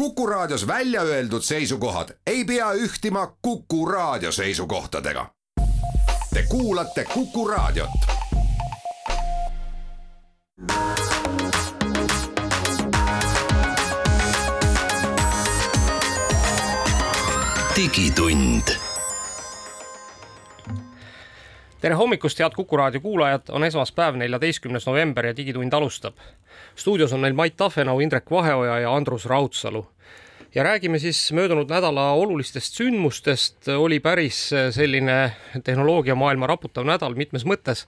Kuku Raadios välja öeldud seisukohad ei pea ühtima Kuku Raadio seisukohtadega. Te kuulate Kuku Raadiot. digitund tere hommikust, head Kuku raadio kuulajad, on esmaspäev, neljateistkümnes november ja Digitund alustab. Stuudios on meil Mait Tafenau, Indrek Vaheoja ja Andrus Raudsalu. ja räägime siis möödunud nädala olulistest sündmustest, oli päris selline tehnoloogiamaailma raputav nädal mitmes mõttes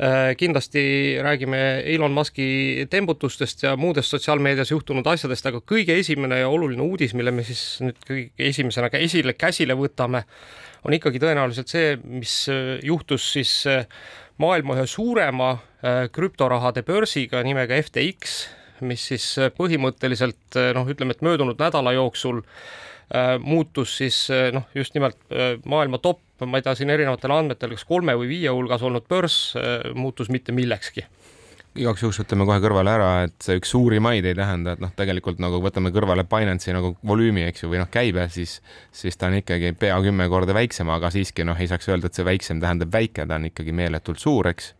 Äh, kindlasti räägime Elon Musk'i tembutustest ja muudest sotsiaalmeedias juhtunud asjadest, aga kõige esimene ja oluline uudis, mille me siis nüüd kõige esimesena esile, käsile võtame, on ikkagi tõenäoliselt see, mis äh, juhtus siis äh, maailma ühe suurema krüptorahade börsiga nimega FTX, mis siis põhimõtteliselt noh, ütleme, et möödunud nädala jooksul muutus siis noh, just nimelt maailma top ma ei tea, siin erinevatel andmetel kas kolme või viie hulgas olnud börs äh, muutus mitte millekski igaks juhuks ütleme kohe kõrvale ära, et see üks suurimaid ei tähenda, et noh, tegelikult nagu võtame kõrvale Binance'i nagu volüümi, eks ju, või noh, käibe, siis, siis ta on ikkagi pea kümme korda väiksem, aga siiski noh, ei saaks öelda, et see väiksem tähendab väike, ta on ikkagi meeletult suur, eks.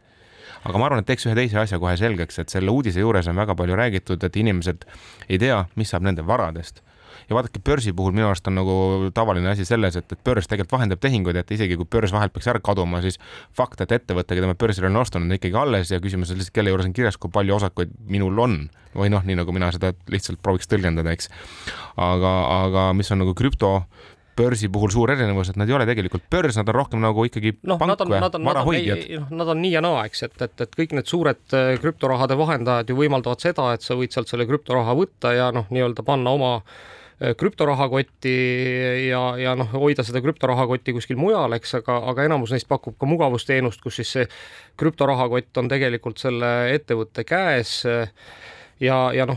aga ma arvan, et teeks ühe teise asja kohe selgeks, et selle uudise juures on väga palju räägitud, et inimesed ei tea, mis saab nende varadest ja vaadake, börsi puhul minu arust on nagu tavaline asi selles, et, et börs tegelikult vahendab tehinguid, et isegi kui börs vahelt peaks ära kaduma, siis fakt, et ettevõte, keda ma börsile olen ostnud, on ikkagi alles ja küsimus on lihtsalt, kelle juures on kirjas, kui palju osakuid minul on või noh, nii nagu mina seda lihtsalt prooviks tõlgendada, eks. aga, aga mis on nagu krüpto börsi puhul suur erinevus, et nad ei ole tegelikult börs, nad on rohkem nagu ikkagi no, pank või varahoidjad. noh, nad on nii ja naa, eks, et, et, et kõik need suured äh, krüptorahade vahendajad ju võimaldavad seda, et sa võid sealt selle krüptoraha võtta ja noh, nii-öelda panna oma Äh, krüptorahakotti ja, ja noh, hoida seda krüptorahakotti kuskil mujal, eks, aga, aga enamus neist pakub ka mugavusteenust, kus siis see krüptorahakott on tegelikult selle ettevõtte käes. Ja, ja noh,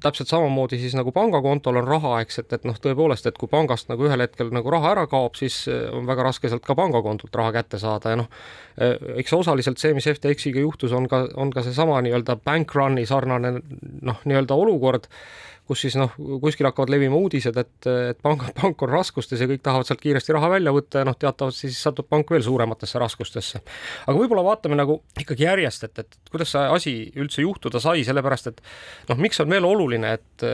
täpselt samamoodi siis nagu pangakontol on raha, eks, et, et noh, tõepoolest, et kui pangast nagu ühel hetkel nagu raha ära kaob, siis on väga raske sealt ka pangakontolt raha kätte saada ja noh, eks osaliselt see, mis FTX-iga juhtus, on ka, on ka seesama nii-öelda bank run'i sarnane noh, nii-öelda olukord kus siis noh, kuskil hakkavad levima uudised, et, et pank, pank on raskustes ja kõik tahavad sealt kiiresti raha välja võtta ja noh, teatavasti siis satub pank veel suurematesse raskustesse. aga võib-olla vaatame nagu ikkagi järjest, et, et kuidas see asi üldse juhtuda sai, sellepärast et noh, miks on veel oluline, et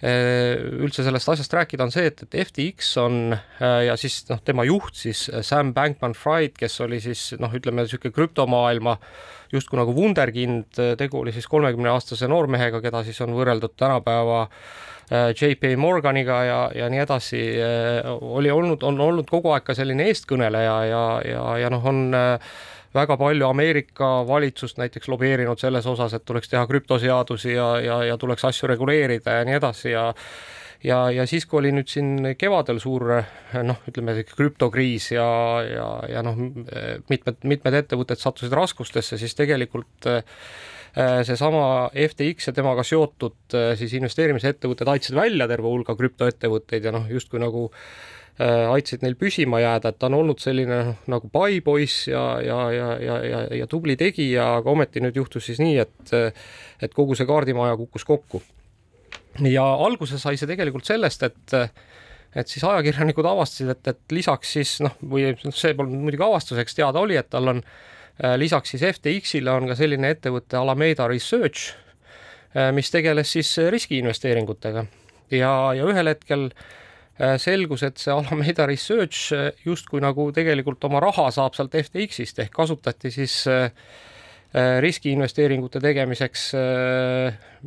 üldse sellest asjast rääkida, on see, et, et FTX on äh, ja siis noh, tema juht siis äh, Sam Bankman-Fried, kes oli siis noh, ütleme niisugune krüptomaailma justkui nagu wunderkind, tegu oli siis kolmekümne aastase noormehega, keda siis on võrreldud tänapäeva JP Morganiga ja, ja nii edasi, oli olnud, on olnud kogu aeg ka selline eestkõneleja ja, ja, ja noh, on väga palju Ameerika valitsust näiteks lobeerinud selles osas, et tuleks teha krüptoseadusi ja, ja, ja tuleks asju reguleerida ja nii edasi ja ja, ja siis, kui oli nüüd siin kevadel suur noh, ütleme krüptokriis ja, ja, ja noh, mitmed, mitmed ettevõtted sattusid raskustesse, siis tegelikult äh, seesama FTX ja temaga seotud äh, siis investeerimisettevõtted aitasid välja terve hulga krüptoettevõtteid ja noh, justkui nagu äh, aitasid neil püsima jääda, et ta on olnud selline nagu paipoiss ja, ja, ja, ja, ja, ja tubli tegija, aga ometi nüüd juhtus siis nii, et et kogu see kaardimaja kukkus kokku. ja alguse sai see tegelikult sellest, et et siis ajakirjanikud avastasid, et, et lisaks siis noh, või see polnud muidugi avastuseks teada oli, et tal on äh, lisaks siis FTX-ile on ka selline ettevõte Alameda Research, äh, mis tegeles siis riskiinvesteeringutega ja, ja ühel hetkel äh, Äh, selgus, et see Alameda Research äh, justkui nagu tegelikult oma raha saab sealt FTX-ist ehk kasutati siis äh, riskiinvesteeringute tegemiseks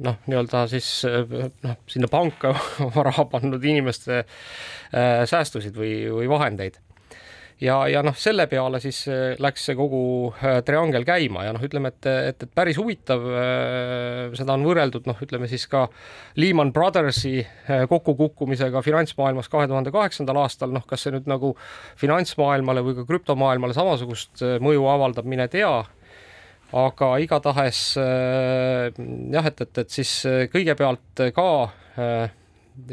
noh, nii-öelda siis noh, sinna panka oma raha pannud inimeste säästusid või, või vahendeid ja, ja noh, selle peale siis äh, läks see kogu äh, triangel käima ja noh, ütleme, et, et, et päris huvitav, äh, seda on võrreldud noh, ütleme siis ka Lehman Brothersi kokkukukkumisega finantsmaailmas kahe tuhande kaheksandal aastal, noh, kas see nüüd nagu finantsmaailmale või ka krüptomaailmale samasugust mõju avaldab, mine tea. Aga igatahes jah, et, et, et siis kõigepealt ka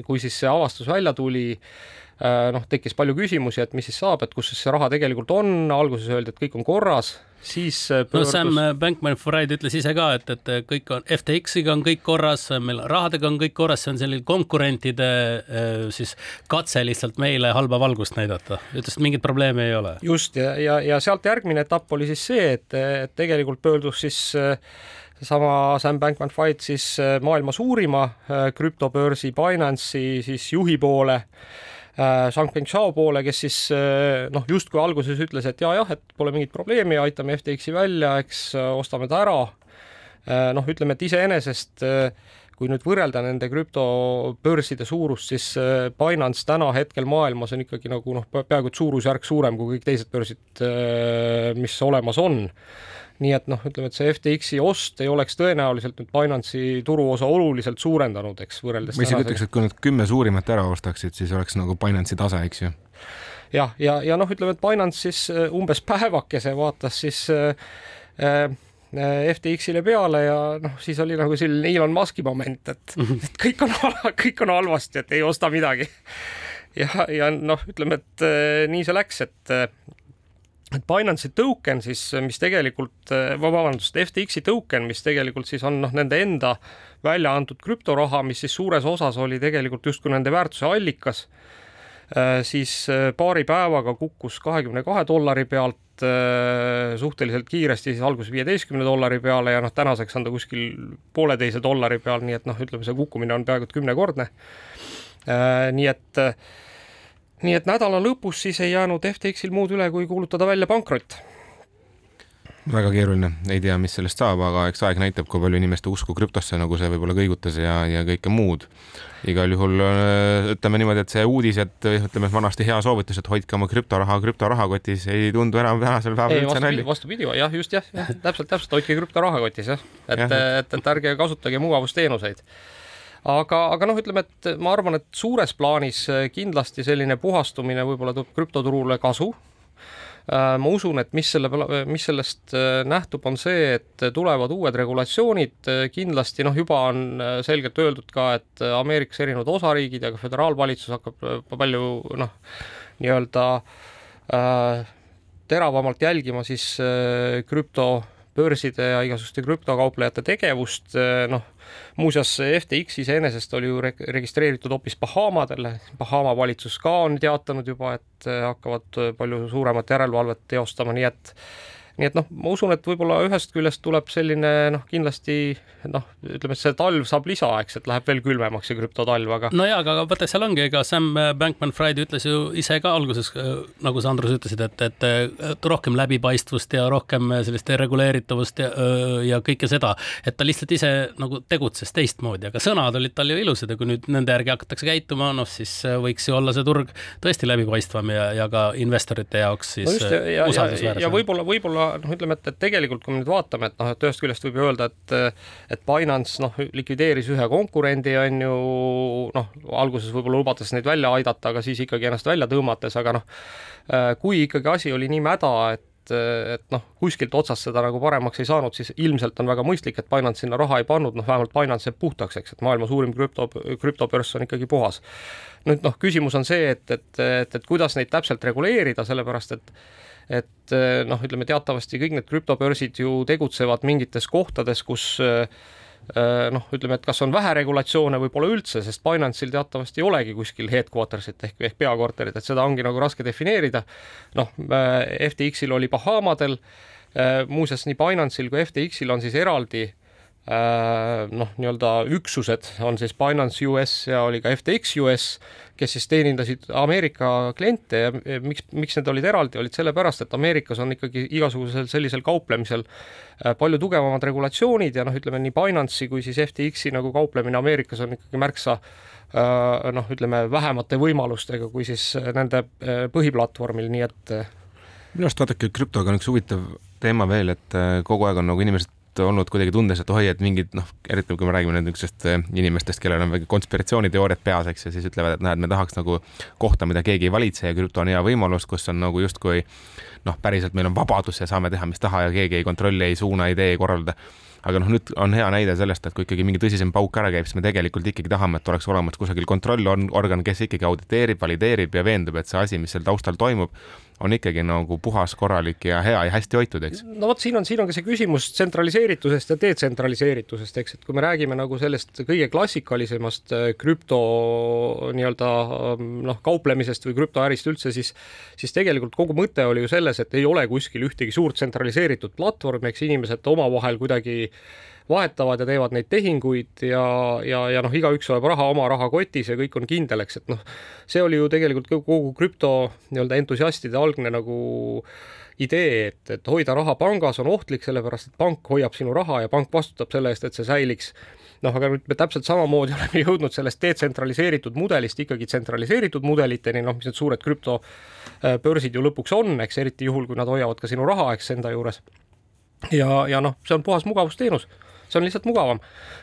kui siis see avastus välja tuli, noh, tekkis palju küsimusi, et mis siis saab, et kus siis see raha tegelikult on, alguses öeldi, et kõik on korras siis pöördus... no Sam Bankman-Fried ütles ise ka, et, et kõik on, FTX-iga on kõik korras, meil rahadega on kõik korras, see on selline konkurentide äh, siis katse lihtsalt meile halba valgust näidata. ütles, et mingit probleemi ei ole. just ja, ja, ja sealt järgmine etapp oli siis see, et, et tegelikult pöördus siis seesama Sam Bankman-Fried siis äh, maailma suurima äh, krüptobörsi Binance'i siis juhi poole Äh, Shangpeng Zhao poole, kes siis äh, noh, justkui alguses ütles, et ja-jah, et pole mingit probleemi, aitame FTX-i välja, eks äh, ostame ta ära. noh, ütleme, et iseenesest kui nüüd võrrelda nende krüptobörside suurust, siis Binance täna hetkel maailmas on ikkagi nagu noh, peaaegu et suurusjärk suurem kui kõik teised börsid, mis olemas on nii et noh, ütleme, et see FTX-i ost ei oleks tõenäoliselt nüüd Binance'i turuosa oluliselt suurendanud, eks võrreldes ma isegi ütleks, et kui nad kümme suurimat ära ostaksid, siis oleks nagu Binance'i tase, eks ju. jah, ja, ja, ja noh, ütleme, et Binance siis äh, umbes päevakese vaatas siis äh, äh, FTX-ile peale ja noh, siis oli nagu selline Elon Musk'i moment, et, et kõik on, kõik on halvasti, et ei osta midagi. ja, ja noh, ütleme, et äh, nii see läks, et et Binance'i token siis, mis tegelikult, vabandust, FTX-i token, mis tegelikult siis on noh, nende enda välja antud krüptoraha, mis siis suures osas oli tegelikult justkui nende väärtuse allikas, äh, siis äh, paari päevaga kukkus kahekümne kahe dollari pealt äh, suhteliselt kiiresti siis alguses viieteistkümne dollari peale ja noh, tänaseks on ta kuskil pooleteise dollari peal, nii et noh, ütleme see kukkumine on peaaegu et kümnekordne. nii et nii et nädala lõpus siis ei jäänud FTX-il muud üle, kui kuulutada välja pankrot. Väga keeruline, ei tea, mis sellest saab, aga eks aeg näitab, kui palju inimeste usku krüptosse nagu see võib-olla kõigutas ja, ja kõike muud. igal juhul äh, ütleme niimoodi, et see uudis, et ütleme, vanasti hea soovitus, et hoidke oma krüptoraha krüptorahakotis, ei tundu enam tänasel päeval üldse nalja. vastupidi, jah, just jah, jah, täpselt, täpselt, hoidke krüptorahakotis jah, et, et, et ärge kasutage mugavusteenuseid aga, aga noh, ütleme, et ma arvan, et suures plaanis äh, kindlasti selline puhastumine võib-olla toob krüptoturule kasu. Äh, ma usun, et mis selle, mis sellest äh, nähtub, on see, et tulevad uued regulatsioonid, kindlasti noh, juba on selgelt öeldud ka, et Ameerikas erinevad osariigid ja ka föderaalvalitsus hakkab palju noh, nii-öelda äh, teravamalt jälgima siis äh, krüptobörside ja igasuguste krüptokauplejate tegevust, noh muuseas, FTX iseenesest oli ju registreeritud hoopis Bahamadele, Bahama valitsus ka on teatanud juba, et äh, hakkavad palju suuremat järelevalvet teostama, nii et nii et noh, ma usun, et võib-olla ühest küljest tuleb selline noh, kindlasti noh, ütleme, see talv saab lisaaeg, et läheb veel külmemaks see krüptotalv, aga. no jaa, aga vaata, seal ongi, ega Sam Bankman-Fried ütles ju ise ka alguses, nagu sa, Andrus, ütlesid, et, et, rohkem läbipaistvust ja rohkem sellist reguleeritavust ja, ja kõike seda, et ta lihtsalt ise nagu tegutses teistmoodi, aga sõnad olid tal ju ilusad ja kui nüüd nende järgi hakatakse käituma, noh siis võiks ju olla see turg tõesti läbipaistvam ja, ja ka investorite jaoks siis no just, ja, usaldusväärsem. ja, ja võib-olla, võib-olla noh, ütleme, et, et tegelikult kui me nüüd vaatame, et noh, et ühest küljest võib ju öelda, et et Binance noh, likvideeris ühe konkurendi, on ju, noh, alguses võib-olla lubades neid välja aidata, aga siis ikkagi ennast välja tõmmates, aga noh, kui ikkagi asi oli nii mäda, et et noh, kuskilt otsast seda nagu paremaks ei saanud, siis ilmselt on väga mõistlik, et Binance sinna raha ei pannud, noh vähemalt Binance jääb puhtaks, eks, et maailma suurim krüpto, krüptobörs on ikkagi puhas. nüüd noh, küsimus on see, et, et, et, et kuidas neid täpselt reguleerida, sellepärast et et eh, noh, ütleme teatavasti kõik need krüptobörsid ju tegutsevad mingites kohtades, kus eh, eh, noh, ütleme, et kas on vähe regulatsioone või pole üldse, sest Binance'il teatavasti ei olegi kuskil headquarter'sit ehk, ehk peakorterit, et seda ongi nagu raske defineerida. noh, FTX-il oli Bahamadel, muuseas nii Binance'il kui FTX-il on siis eraldi noh, nii-öelda üksused on siis Binance US ja oli ka FTX US, kes siis teenindasid Ameerika kliente ja miks, miks need olid eraldi, olid sellepärast, et Ameerikas on ikkagi igasugusel sellisel kauplemisel äh, palju tugevamad regulatsioonid ja noh, ütleme nii Binance'i kui siis FTX-i nagu kauplemine Ameerikas on ikkagi märksa äh, noh, ütleme vähemate võimalustega kui siis nende põhiplatvormil, nii et minu arust vaadake, krüptoga on üks huvitav teema veel, et kogu aeg on nagu inimesed olnud kuidagi tundes, et oi, et mingid noh, eriti kui me räägime nüüd niisugustest eh, inimestest, kellel on konspiratsiooniteooriad peas, eks, ja siis ütlevad, et näed, me tahaks nagu kohta, mida keegi ei valitse ja krüpto on hea võimalus, kus on nagu justkui noh, päriselt meil on vabadus ja saame teha, mis taha ja keegi ei kontrolli, ei suuna, ei tee, ei korralda. aga noh, nüüd on hea näide sellest, et kui ikkagi mingi tõsisem pauk ära käib, siis me tegelikult ikkagi tahame, et oleks olemas kusagil kontrollorgan, kes ikkagi auditeerib, valideerib ja veendub, et see asi, mis seal taustal toimub, on ikkagi nagu puhas, korralik ja hea ja hästi hoitud, eks. no vot, siin on, siin on ka see küsimus tsentraliseeritusest ja detsentraliseeritusest, eks, et kui me räägime nagu sellest kõige klassikalisemast äh, krüpto nii-öelda ähm, noh, kauplemisest või krüptoärist üldse, siis siis tegelikult kogu mõte oli ju selles, et ei ole kuskil ühtegi suurt tsentraliseeritud platvormi, eks inimesed omavahel kuidagi vahetavad ja teevad neid tehinguid ja, ja, ja noh, igaüks hoiab raha oma rahakotis ja kõik on kindel, eks, et noh, see oli ju tegelikult kogu krüpto nii-öelda entusiastide algne nagu idee, et, et hoida raha pangas on ohtlik, sellepärast et pank hoiab sinu raha ja pank vastutab selle eest, et see säiliks noh, aga nüüd me täpselt samamoodi oleme jõudnud sellest detsentraliseeritud mudelist ikkagi tsentraliseeritud mudeliteni, noh, mis need suured krüptobörsid ju lõpuks on, eks eriti juhul, kui nad hoiavad ka sinu raha, eks enda juures. ja, ja noh, see on puhas mugavusteenus see on lihtsalt mugavam.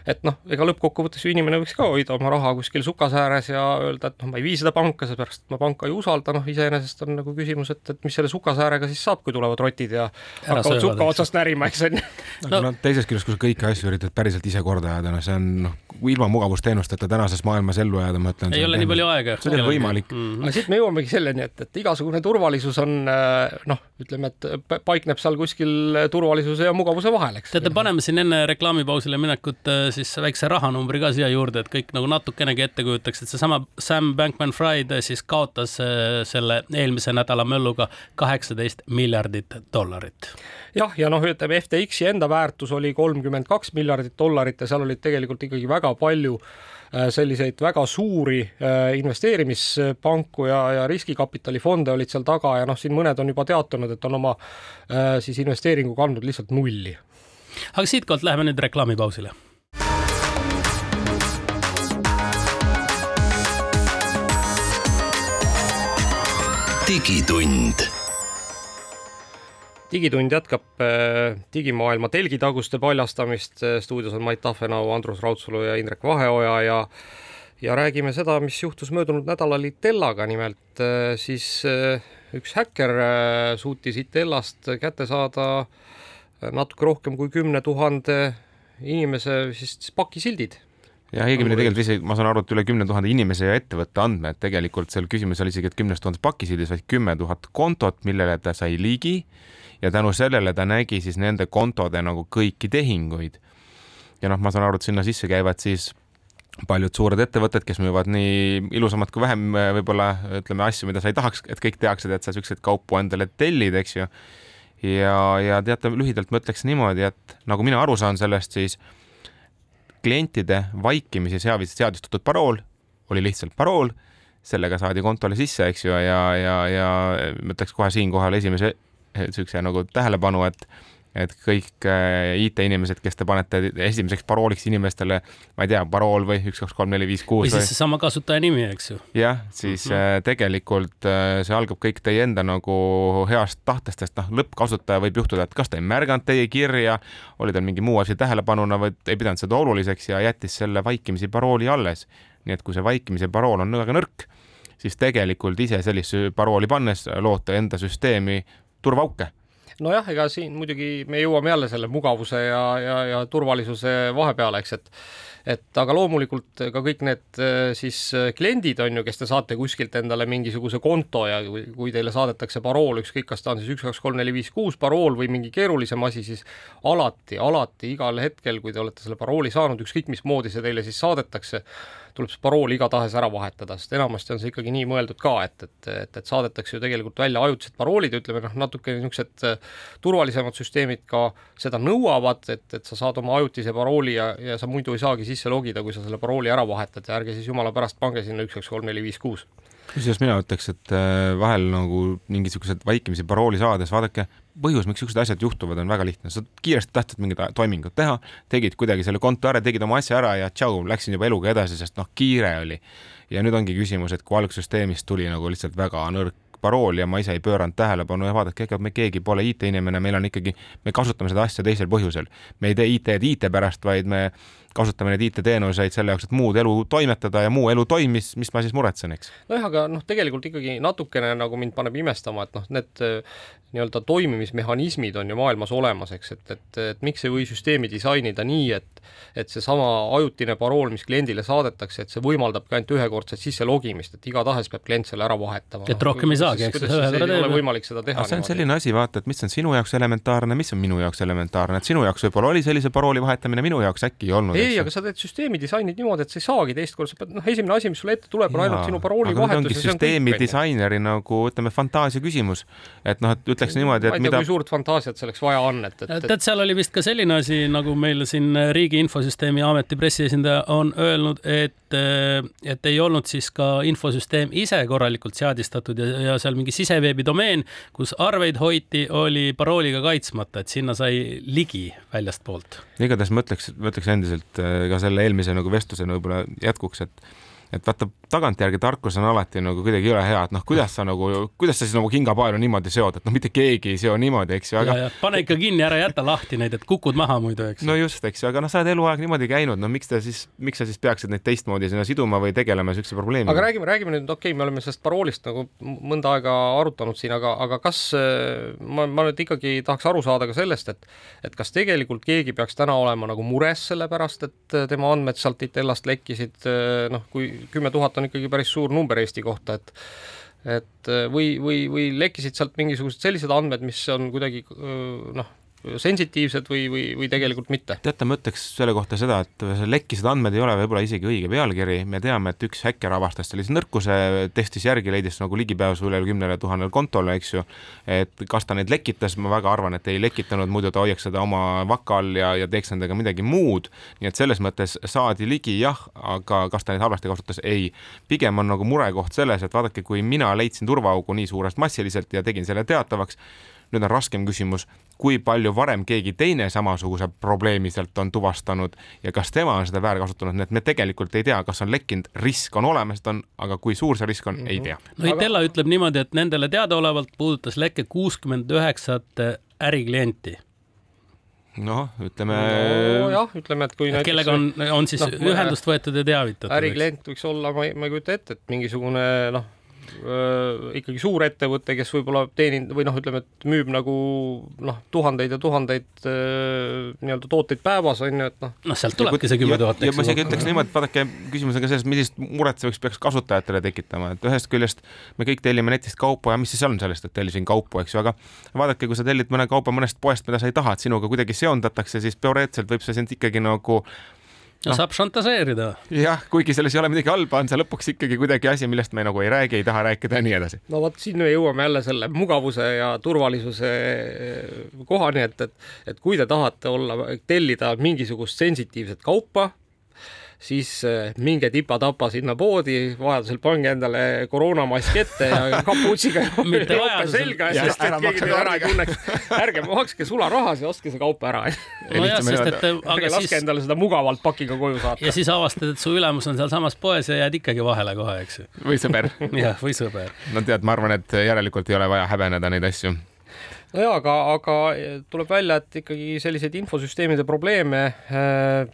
et noh, ega lõppkokkuvõttes ju inimene võiks ka hoida oma raha kuskil sukase ääres ja öelda, et noh, ma ei vii seda panka, seepärast ma panka ei usalda, noh, iseenesest on nagu küsimus, et, et mis selle sukase äärega siis saab, kui tulevad rotid ja Ära hakkavad suka otsast närima, eks on ju. no, no teisest küljest, kui sa kõiki asju üritad päriselt ise korda ajada, noh, see on noh, ilma mugavusteenusteta tänases maailmas ellu jääda, ma ütlen. ei ole nii palju aega. see ole võimalik mm. -hmm. aga siit me jõuamegi selleni, et, et igasugune turvalisus on äh, noh, ütleme, et paikneb seal kuskil turvalisuse ja mugavuse vahel, eks. teate, paneme siin enne reklaamipausile minekut äh, siis väikse rahanumbri ka siia juurde, et kõik nagu natukenegi ette kujutaks, et seesama Sam Bankman-Fried siis kaotas äh, selle eelmise nädala mölluga kaheksateist miljardit dollarit. jah, ja noh, ütleme FTX-i enda väärtus oli kolmkümmend kaks miljardit dollarit ja seal olid tegelikult ikkagi väga palju äh, selliseid väga suuri investeerimispanku ja, ja riskikapitalifonde olid seal taga ja noh, siin mõned on juba teatanud, et on oma siis investeeringu kandnud lihtsalt nulli aga siitkohalt läheme nüüd reklaamipausile digitund. digitund jätkab äh, digimaailma telgitaguste paljastamist. Äh, stuudios on Mait Tahvenau, Andrus Raudsalu ja Indrek Vaheoja ja ja räägime seda, mis juhtus möödunud nädalal Itellaga, nimelt äh, siis üks häkker suutis Itellast kätte saada natuke rohkem kui kümne tuhande inimese siis pakisildid ja õigemini tegelikult isegi, ma saan aru, et üle kümne tuhande inimese ja ettevõtte andmed, tegelikult seal küsimus oli isegi, et kümnest tuhandest pakisildis, vaid kümme tuhat kontot, millele ta sai ligi ja tänu sellele ta nägi siis nende kontode nagu kõiki tehinguid. ja noh, ma saan aru, et sinna sisse käivad siis paljud suured ettevõtted, kes müüvad nii ilusamat kui vähem võib-olla ütleme asju, mida sa ei tahaks, et kõik teaksid, et sa siukseid kaupu endale tellid, eks ju. Ja, ja teate, lühidalt ma ütleks niimoodi, et nagu mina aru saan sellest, siis klientide vaikimisi seadistatud parool oli lihtsalt parool, sellega saadi kontole sisse, eks ju, ja, ja, ja ma ütleks kohe siinkohal esimese niisuguse nagu tähelepanu, et et kõik äh, IT-inimesed, kes te panete esimeseks parooliks inimestele, ma ei tea, parool või üks, kaks, kolm, neli, viis, kuus. või siis seesama kasutaja nimi, eks ju. jah, siis mm -hmm. tegelikult äh, see algab kõik teie enda nagu heast tahtest, sest noh, lõppkasutaja võib juhtuda, et kas ta ei märganud teie kirja, oli tal mingi muu asi tähelepanuna või ei pidanud seda oluliseks ja jättis selle vaikimisi parooli alles. nii et kui see vaikimise parool on väga nõrk, siis tegelikult ise sellist parooli pannes loote enda süsteemi turvaauke nojah, ega siin muidugi me jõuame jälle selle mugavuse ja, ja, ja turvalisuse vahepeale, eks, et et aga loomulikult ka kõik need äh, siis äh, kliendid on ju, kes te saate kuskilt endale mingisuguse konto ja kui teile saadetakse parool, ükskõik, kas ta on siis üks, kaks, kolm, neli, viis, kuus parool või mingi keerulisem asi, siis alati, alati igal hetkel, kui te olete selle parooli saanud, ükskõik mismoodi see teile siis saadetakse, tuleb see parool igatahes ära vahetada, sest enamasti on see ikkagi nii mõeldud ka, et, et, et, et saadetakse ju tegelikult välja ajutised paroolid, ütleme noh, natuke niisugused äh, turvalisemad süsteemid ka seda nõuavad, et, et sa saad oma ajutise parooli ja, ja sa muidu ei saagi sisse logida, kui sa selle parooli ära vahetad ja ärge siis jumala pärast pange sinna üks, kaks, kolm, neli, viis, kuus kusjuures mina ütleks, et äh, vahel nagu mingisugused vaikimisi parooli saades, vaadake, põhjus, miks niisugused asjad juhtuvad, on väga lihtne, sa kiiresti tahtsid mingit toimingut teha, tegid kuidagi selle konto ära, tegid oma asja ära ja tšau, läksin juba eluga edasi, sest noh, kiire oli. ja nüüd ongi küsimus, et kui algsüsteemist tuli nagu lihtsalt väga nõrk parool ja ma ise ei pööranud tähelepanu ja vaadake, ega me keegi pole IT-inimene, meil on ikkagi, me kasutame seda asja teisel põhjusel. me ei tee IT-d IT pärast, vaid me kasutame neid IT-teenuseid selle jaoks, et muud elu toimetada ja muu elu toimis, mis ma siis muretsen, eks. nojah, aga noh, tegelikult ikkagi natukene nagu mind paneb imestama, et noh, need nii-öelda toimimismehhanismid on ju maailmas olemas, eks, et, et, et miks ei või süsteemi disainida nii, et et seesama ajutine parool, mis kliendile saadetakse, et see võimaldabki ainult ühekordset sisse logimist, et igatahes peab klient selle ära vahetama. et rohkem ei saagi, eks. ei ole võimalik seda teha. see on selline asi, vaata, et mis on sinu jaoks elementaarne, mis on minu jaoks elementaarne, et sinu jaoks võib-olla oli sellise parooli vahetamine, minu jaoks äkki ei olnud. ei, aga sa teed süsteemi disainid niimoodi, et sa ei saagi teist korda, sa pead, noh, esimene asi, mis sulle ette tuleb, on ainult sinu parooli vahetus. süsteemi disaineri nagu ütleme, fantaasia küsimus, et noh, et ütleks niimoodi, et mida. kui suurt fantaasiat selleks vaja on, et, et. tead, seal oli vist ka selline asi, nagu meil siin Riigi Infosüsteemi Ameti pressiesindaja on öelnud, et, et ei olnud siis ka infosüsteem ise korralikult seadistatud ja, ja seal mingi siseveebi domeen, kus arveid hoiti, oli parooliga kaitsmata, et sinna sai ligi väljastpoolt. igatahes ma ütleks, ma ütleks endiselt äh, ka selle eelmise nagu vestluse võib-olla jätkuks, et et vaata, tagantjärgi tarkus on alati nagu kuidagi jõle hea, et noh, kuidas sa nagu, kuidas sa siis nagu kingapaelu niimoodi seod, et noh, mitte keegi ei seo niimoodi, eks ju, aga. pane ikka kinni, ära jäta lahti neid, et kukud maha muidu, eks. no just, eks ju, aga noh, sa oled eluaeg niimoodi käinud, no miks ta siis, miks sa siis peaksid neid teistmoodi sinna siduma või tegelema siukse probleemiga? aga räägime, räägime nüüd, okei okay,, me oleme sellest paroolist nagu mõnda aega arutanud siin, aga, aga kas ma, ma nüüd ikkagi tahaks aru saada ka sellest, et, et kas tegelikult keegi peaks täna olema nagu mures selle pärast, et tema andmed sealt Itellast lekkisid, noh, kui kümme tuhat on ikkagi päris suur number Eesti kohta, et et või, või, või lekkisid sealt mingisugused sellised andmed, mis on kuidagi noh, sensitiivsed või, või, või tegelikult mitte? teate, ma ütleks selle kohta seda, et lekkisid andmed ei ole võib-olla isegi õige pealkiri, me teame, et üks häkker avastas sellise nõrkuse, testis järgi, leidis nagu ligipääsu üle kümnele tuhandele kontole, eks ju, et kas ta neid lekitas, ma väga arvan, et ei lekitanud, muidu ta hoiaks seda oma vaka all ja, ja teeks nendega midagi muud, nii et selles mõttes saadi ligi jah, aga kas ta neid halvasti kasutas, ei. pigem on nagu murekoht selles, et vaadake, kui mina leidsin turvaaugu nii suurest massiliselt ja tegin selle teatavaks, nüüd on raskem küsimus, kui palju varem keegi teine samasuguse probleemi sealt on tuvastanud ja kas tema on seda väärkasutanud, nii et me tegelikult ei tea, kas on lekkinud, risk on olemas, et on, aga kui suur see risk on mm, -hmm. ei tea. no Itella aga... ütleb niimoodi, et nendele teadaolevalt puudutas leke kuuskümmend üheksat äriklienti noh, ütleme no,. jah, ütleme, et kui et näiteks. kellega on, on siis no, ühendust võetud ja teavitatud. äriklient võiks olla, ma ei, ma ei kujuta ette, et mingisugune noh ikkagi suurettevõte, kes võib-olla teeninud või noh, ütleme, et müüb nagu noh, tuhandeid ja tuhandeid nii-öelda tooteid päevas on ju, et noh. noh, sealt tulebki see kümme tuhat. ja ma isegi ütleks niimoodi, et vaadake, küsimus on ka selles, millist muret see võiks, peaks kasutajatele tekitama, et ühest küljest me kõik tellime netist kaupa ja mis siis on sellest, et tellisin kaupu, eks ju, aga vaadake, kui sa tellid mõne kauba mõnest poest, mida sa ei taha, et sinuga kuidagi seondatakse, siis teoreetiliselt võib see sind ikkagi nagu no saab šantaseerida. jah, kuigi selles ei ole midagi halba, on see lõpuks ikkagi kuidagi asi, millest me nagu ei räägi, ei taha rääkida ja nii edasi. no vot, siin me jõuame jälle selle mugavuse ja turvalisuse kohani, et, et, et kui te tahate olla, tellida mingisugust sensitiivset kaupa siis äh, minge tipa-tapa sinna poodi, vajadusel pange endale koroonamask ette ja kapuutsiga jope selga, sest et keegi teid ära ei tunneks. ärge makske sularaha, siis ostke see kaup ära nojah, sest et ärge laske siis... endale seda mugavalt pakiga koju saata. ja siis avastad, et su ülemus on sealsamas poes ja jääd ikkagi vahele kohe, eks ju. või sõber. jah, või sõber. no tead, ma arvan, et järelikult ei ole vaja häbeneda neid asju no jaa, aga, aga tuleb välja, et ikkagi selliseid infosüsteemide probleeme äh,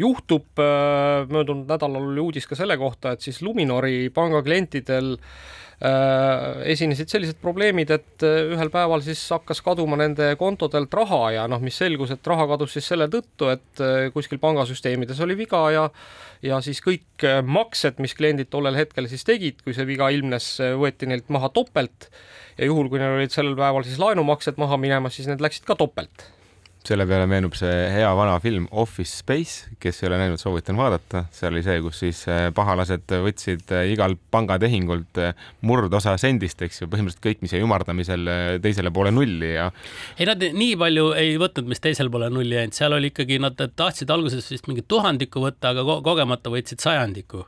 juhtub, äh, möödunud nädalal oli uudis ka selle kohta, et siis Luminori panga klientidel äh, esinesid sellised probleemid, et äh, ühel päeval siis hakkas kaduma nende kontodelt raha ja noh, mis selgus, et raha kadus siis selle tõttu, et kuskil pangasüsteemides oli viga ja ja siis kõik maksed, mis kliendid tollel hetkel siis tegid, kui see viga ilmnes, võeti neilt maha topelt ja juhul, kui neil olid sellel päeval siis laenumaksed maha minemas, siis need läksid ka topelt selle peale meenub see hea vana film Office Space, kes ei ole näinud, soovitan vaadata, see oli see, kus siis äh, pahalased võtsid äh, igal pangatehingult äh, murdosa sendist, eks ju, põhimõtteliselt kõik, mis jäi ümardamisel teisele poole nulli ja. ei, nad nii palju ei võtnud, mis teisele poole nulli jäänud, seal oli ikkagi, nad tahtsid alguses vist mingi tuhandiku võtta, aga ko kogemata võtsid sajandiku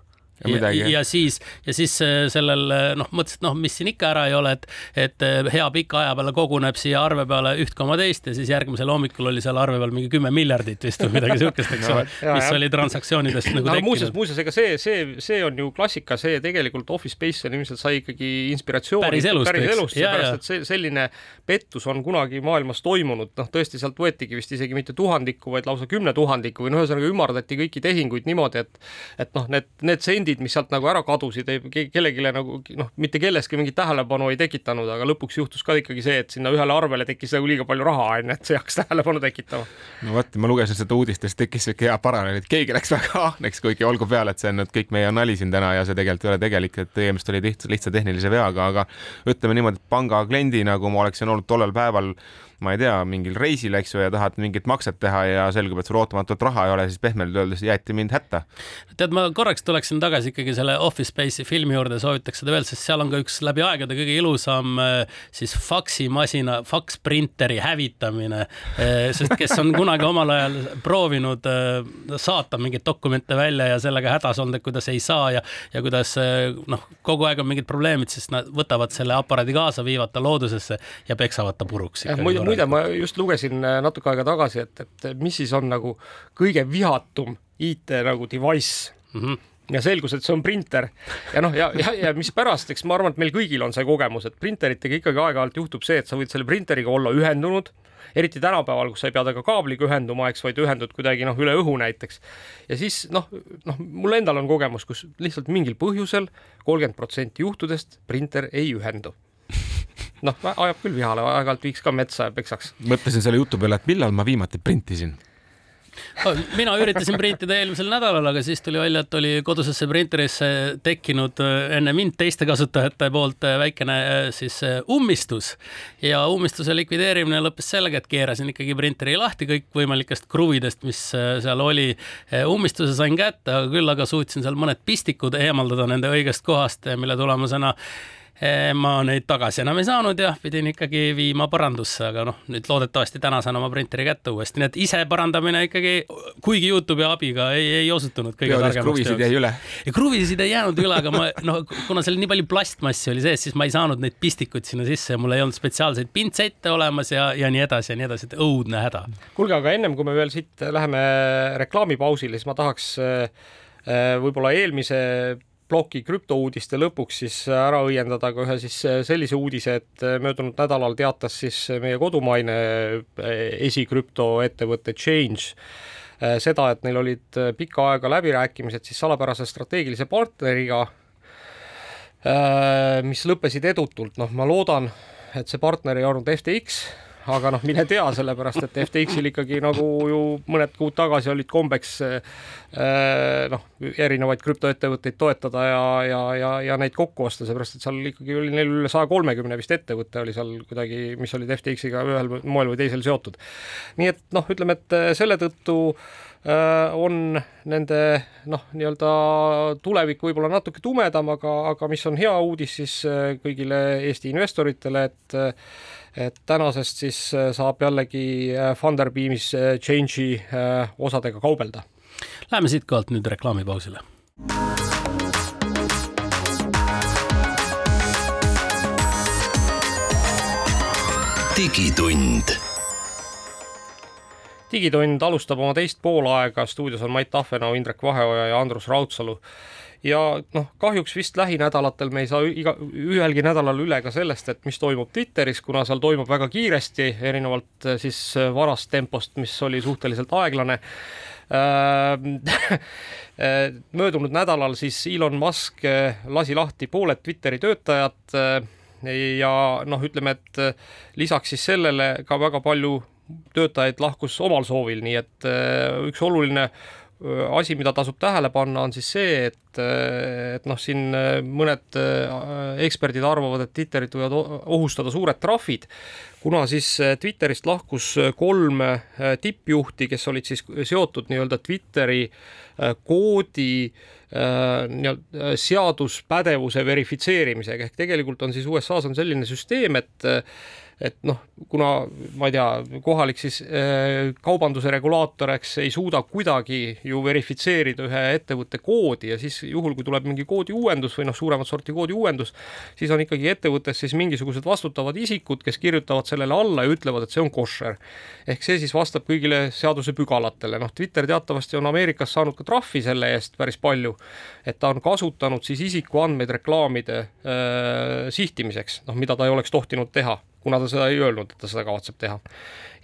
ja, ja siis, ja siis sellel noh, mõtlesin, et noh, mis siin ikka ära ei ole, et, et hea pika aja peale koguneb siia arve peale üht koma teist ja siis järgmisel hommikul oli seal arve peal mingi kümme miljardit vist või midagi siukest, eks ole no,, mis ja. oli transaktsioonidest nagu no, tekkinud. muuseas, muuseas, ega see, see, see on ju klassika, see tegelikult Office Space on ilmselt sai ikkagi inspiratsiooni päris elust, päris elust, seepärast et see selline pettus on kunagi maailmas toimunud, noh, tõesti sealt võetigi vist isegi mitte tuhandikku, vaid lausa kümne tuhandiku või noh, ühesõnaga ümardati kõiki tehinguid niimoodi, et et noh, need, need sendid, mis sealt nagu ära kadusid, kellelegi nagu noh, mitte kelleski mingit tähelepanu ei tekitanud, aga lõpuks juhtus ka ikkagi see, et sinna ühele arvele tekkis nagu liiga palju raha, onju, et see hakkas tähelepanu tekitama. no vot, ma lugesin seda uudistest, tekkis siuke hea paralleel, et keegi läks väga ahneks, kuigi olgu peale, et see on nüüd kõik meie nali siin täna ja see tegelikult ei ole tegelik, et tegemist oli lihtsa, tehnilise veaga, aga ütleme niimoodi, et panga kliendi nagu ma oleksin olnud tollel päeval ma ei tea, mingil reisil, eks ju, ja tahad mingit makset teha ja selgub, et sul ootamatult raha ei ole, siis pehmelt öeldes jäeti mind hätta. tead, ma korraks tuleksin tagasi ikkagi selle Office Space'i filmi juurde, soovitaks seda veel, sest seal on ka üks läbi aegade kõige ilusam äh, siis faksimasina, faksprinteri hävitamine, äh, sest kes on kunagi omal ajal proovinud äh, saata mingeid dokumente välja ja sellega hädas olnud, et kuidas ei saa ja, ja kuidas noh, kogu aeg on mingid probleemid, sest nad võtavad selle aparaadi kaasa, viivad ta loodusesse ja peksavad ta puruks muide, ma just lugesin äh, natuke aega tagasi, et, et mis siis on nagu kõige vihatum IT nagu device. Mm. -hmm ja selgus, et see on printer. Ja noh, ja, ja, ja mispärast, eks ma arvan, et meil kõigil on see kogemus, et printeritega ikkagi aeg-ajalt juhtub see, et sa võid selle printeriga olla ühendunud, eriti tänapäeval, kus sa ei pea temaga kaabliga ühenduma, eks, vaid ühendud kuidagi noh, üle õhu näiteks. ja siis noh, noh, mul endal on kogemus, kus lihtsalt mingil põhjusel kolmkümmend protsenti juhtudest printer ei ühendu noh, ajab küll vihale, aeg-ajalt viiks ka metsa ja peksaks. mõtlesin selle jutu peale, et millal ma viimati printisin mina üritasin printida eelmisel nädalal, aga siis tuli välja, et oli kodusesse printerisse tekkinud äh, enne mind teiste kasutajate poolt äh, väikene äh, siis ummistus ja ummistuse likvideerimine lõppes sellega, et keerasin ikkagi printeri lahti kõikvõimalikest kruvidest, mis seal oli. ummistuse sain kätte, aga küll aga suutsin seal mõned pistikud eemaldada nende õigest kohast, mille tulemusena ma neid tagasi enam ei saanud ja pidin ikkagi viima parandusse, aga noh, nüüd loodetavasti täna saan oma printeri kätte uuesti, nii et ise parandamine ikkagi, kuigi Youtube'i abiga ei, ei osutunud kõige targemaks. kruvisid jäi üle? kruvisid ei jäänud üle, aga ma noh, kuna seal nii palju plastmassi oli sees, siis ma ei saanud neid pistikuid sinna sisse ja mul ei olnud spetsiaalseid pintsette olemas ja, ja nii edasi ja nii edasi, et õudne häda. kuulge, aga ennem kui me veel siit läheme reklaamipausile, siis ma tahaks äh, võib-olla eelmise ploki krüptouudiste lõpuks siis ära õiendada ka ühe siis sellise uudise, et möödunud nädalal teatas siis meie kodumaine esikrüptoettevõte Change seda, et neil olid pikka aega läbirääkimised siis salapärase strateegilise partneriga, mis lõppesid edutult, noh, ma loodan, et see partner ei olnud FTX aga noh, mine tea, sellepärast et FTX-il ikkagi nagu ju mõned kuud tagasi olid kombeks äh, noh, erinevaid krüptoettevõtteid toetada ja, ja, ja, ja neid kokku osta, seepärast et seal ikkagi oli neil üle saja kolmekümne vist ettevõte oli seal kuidagi, mis olid FTX-iga ühel moel või teisel seotud. nii et noh, ütleme, et selle tõttu äh, on nende noh, nii-öelda tulevik võib-olla natuke tumedam, aga, aga mis on hea uudis siis äh, kõigile Eesti investoritele, et et tänasest siis äh, saab jällegi äh, Funderbeamis äh, Change'i osadega kaubelda. Läheme siitkohalt nüüd reklaamipausile. digitund digitund alustab oma teist poolaega, stuudios on Mait Tahvenau, Indrek Vaheoja ja Andrus Raudsalu. Ja noh, kahjuks vist lähinädalatel me ei saa iga, ühelgi nädalal üle ka sellest, et mis toimub Twitteris, kuna seal toimub väga kiiresti, erinevalt äh, siis äh, varast tempost, mis oli suhteliselt aeglane. Äh, möödunud nädalal siis Elon Musk lasi lahti pooled Twitteri töötajad ja noh, ütleme, et lisaks siis sellele ka väga palju töötajaid lahkus omal soovil, nii et üks oluline asi, mida tasub tähele panna, on siis see, et, et noh, siin mõned eksperdid arvavad, et Twitterit võivad ohustada suured trahvid, kuna siis Twitterist lahkus kolm tippjuhti, kes olid siis seotud nii-öelda Twitteri koodi nii-öelda seaduspädevuse verifitseerimisega, ehk tegelikult on siis USA-s on selline süsteem, et et noh, kuna ma ei tea, kohalik siis äh, kaubanduse regulaator, eks ei suuda kuidagi ju verifitseerida ühe ettevõtte koodi ja siis juhul, kui tuleb mingi koodi uuendus või noh, suuremat sorti koodi uuendus, siis on ikkagi ettevõttes siis mingisugused vastutavad isikud, kes kirjutavad sellele alla ja ütlevad, et see on koššer. ehk see siis vastab kõigile seadusepügalatele, noh, Twitter teatavasti on Ameerikas saanud ka trahvi selle eest päris palju, et ta on kasutanud siis isikuandmeid reklaamide äh, sihtimiseks, noh, mida ta ei oleks tohtinud teha kuna ta seda ei öelnud, et ta seda kavatseb teha.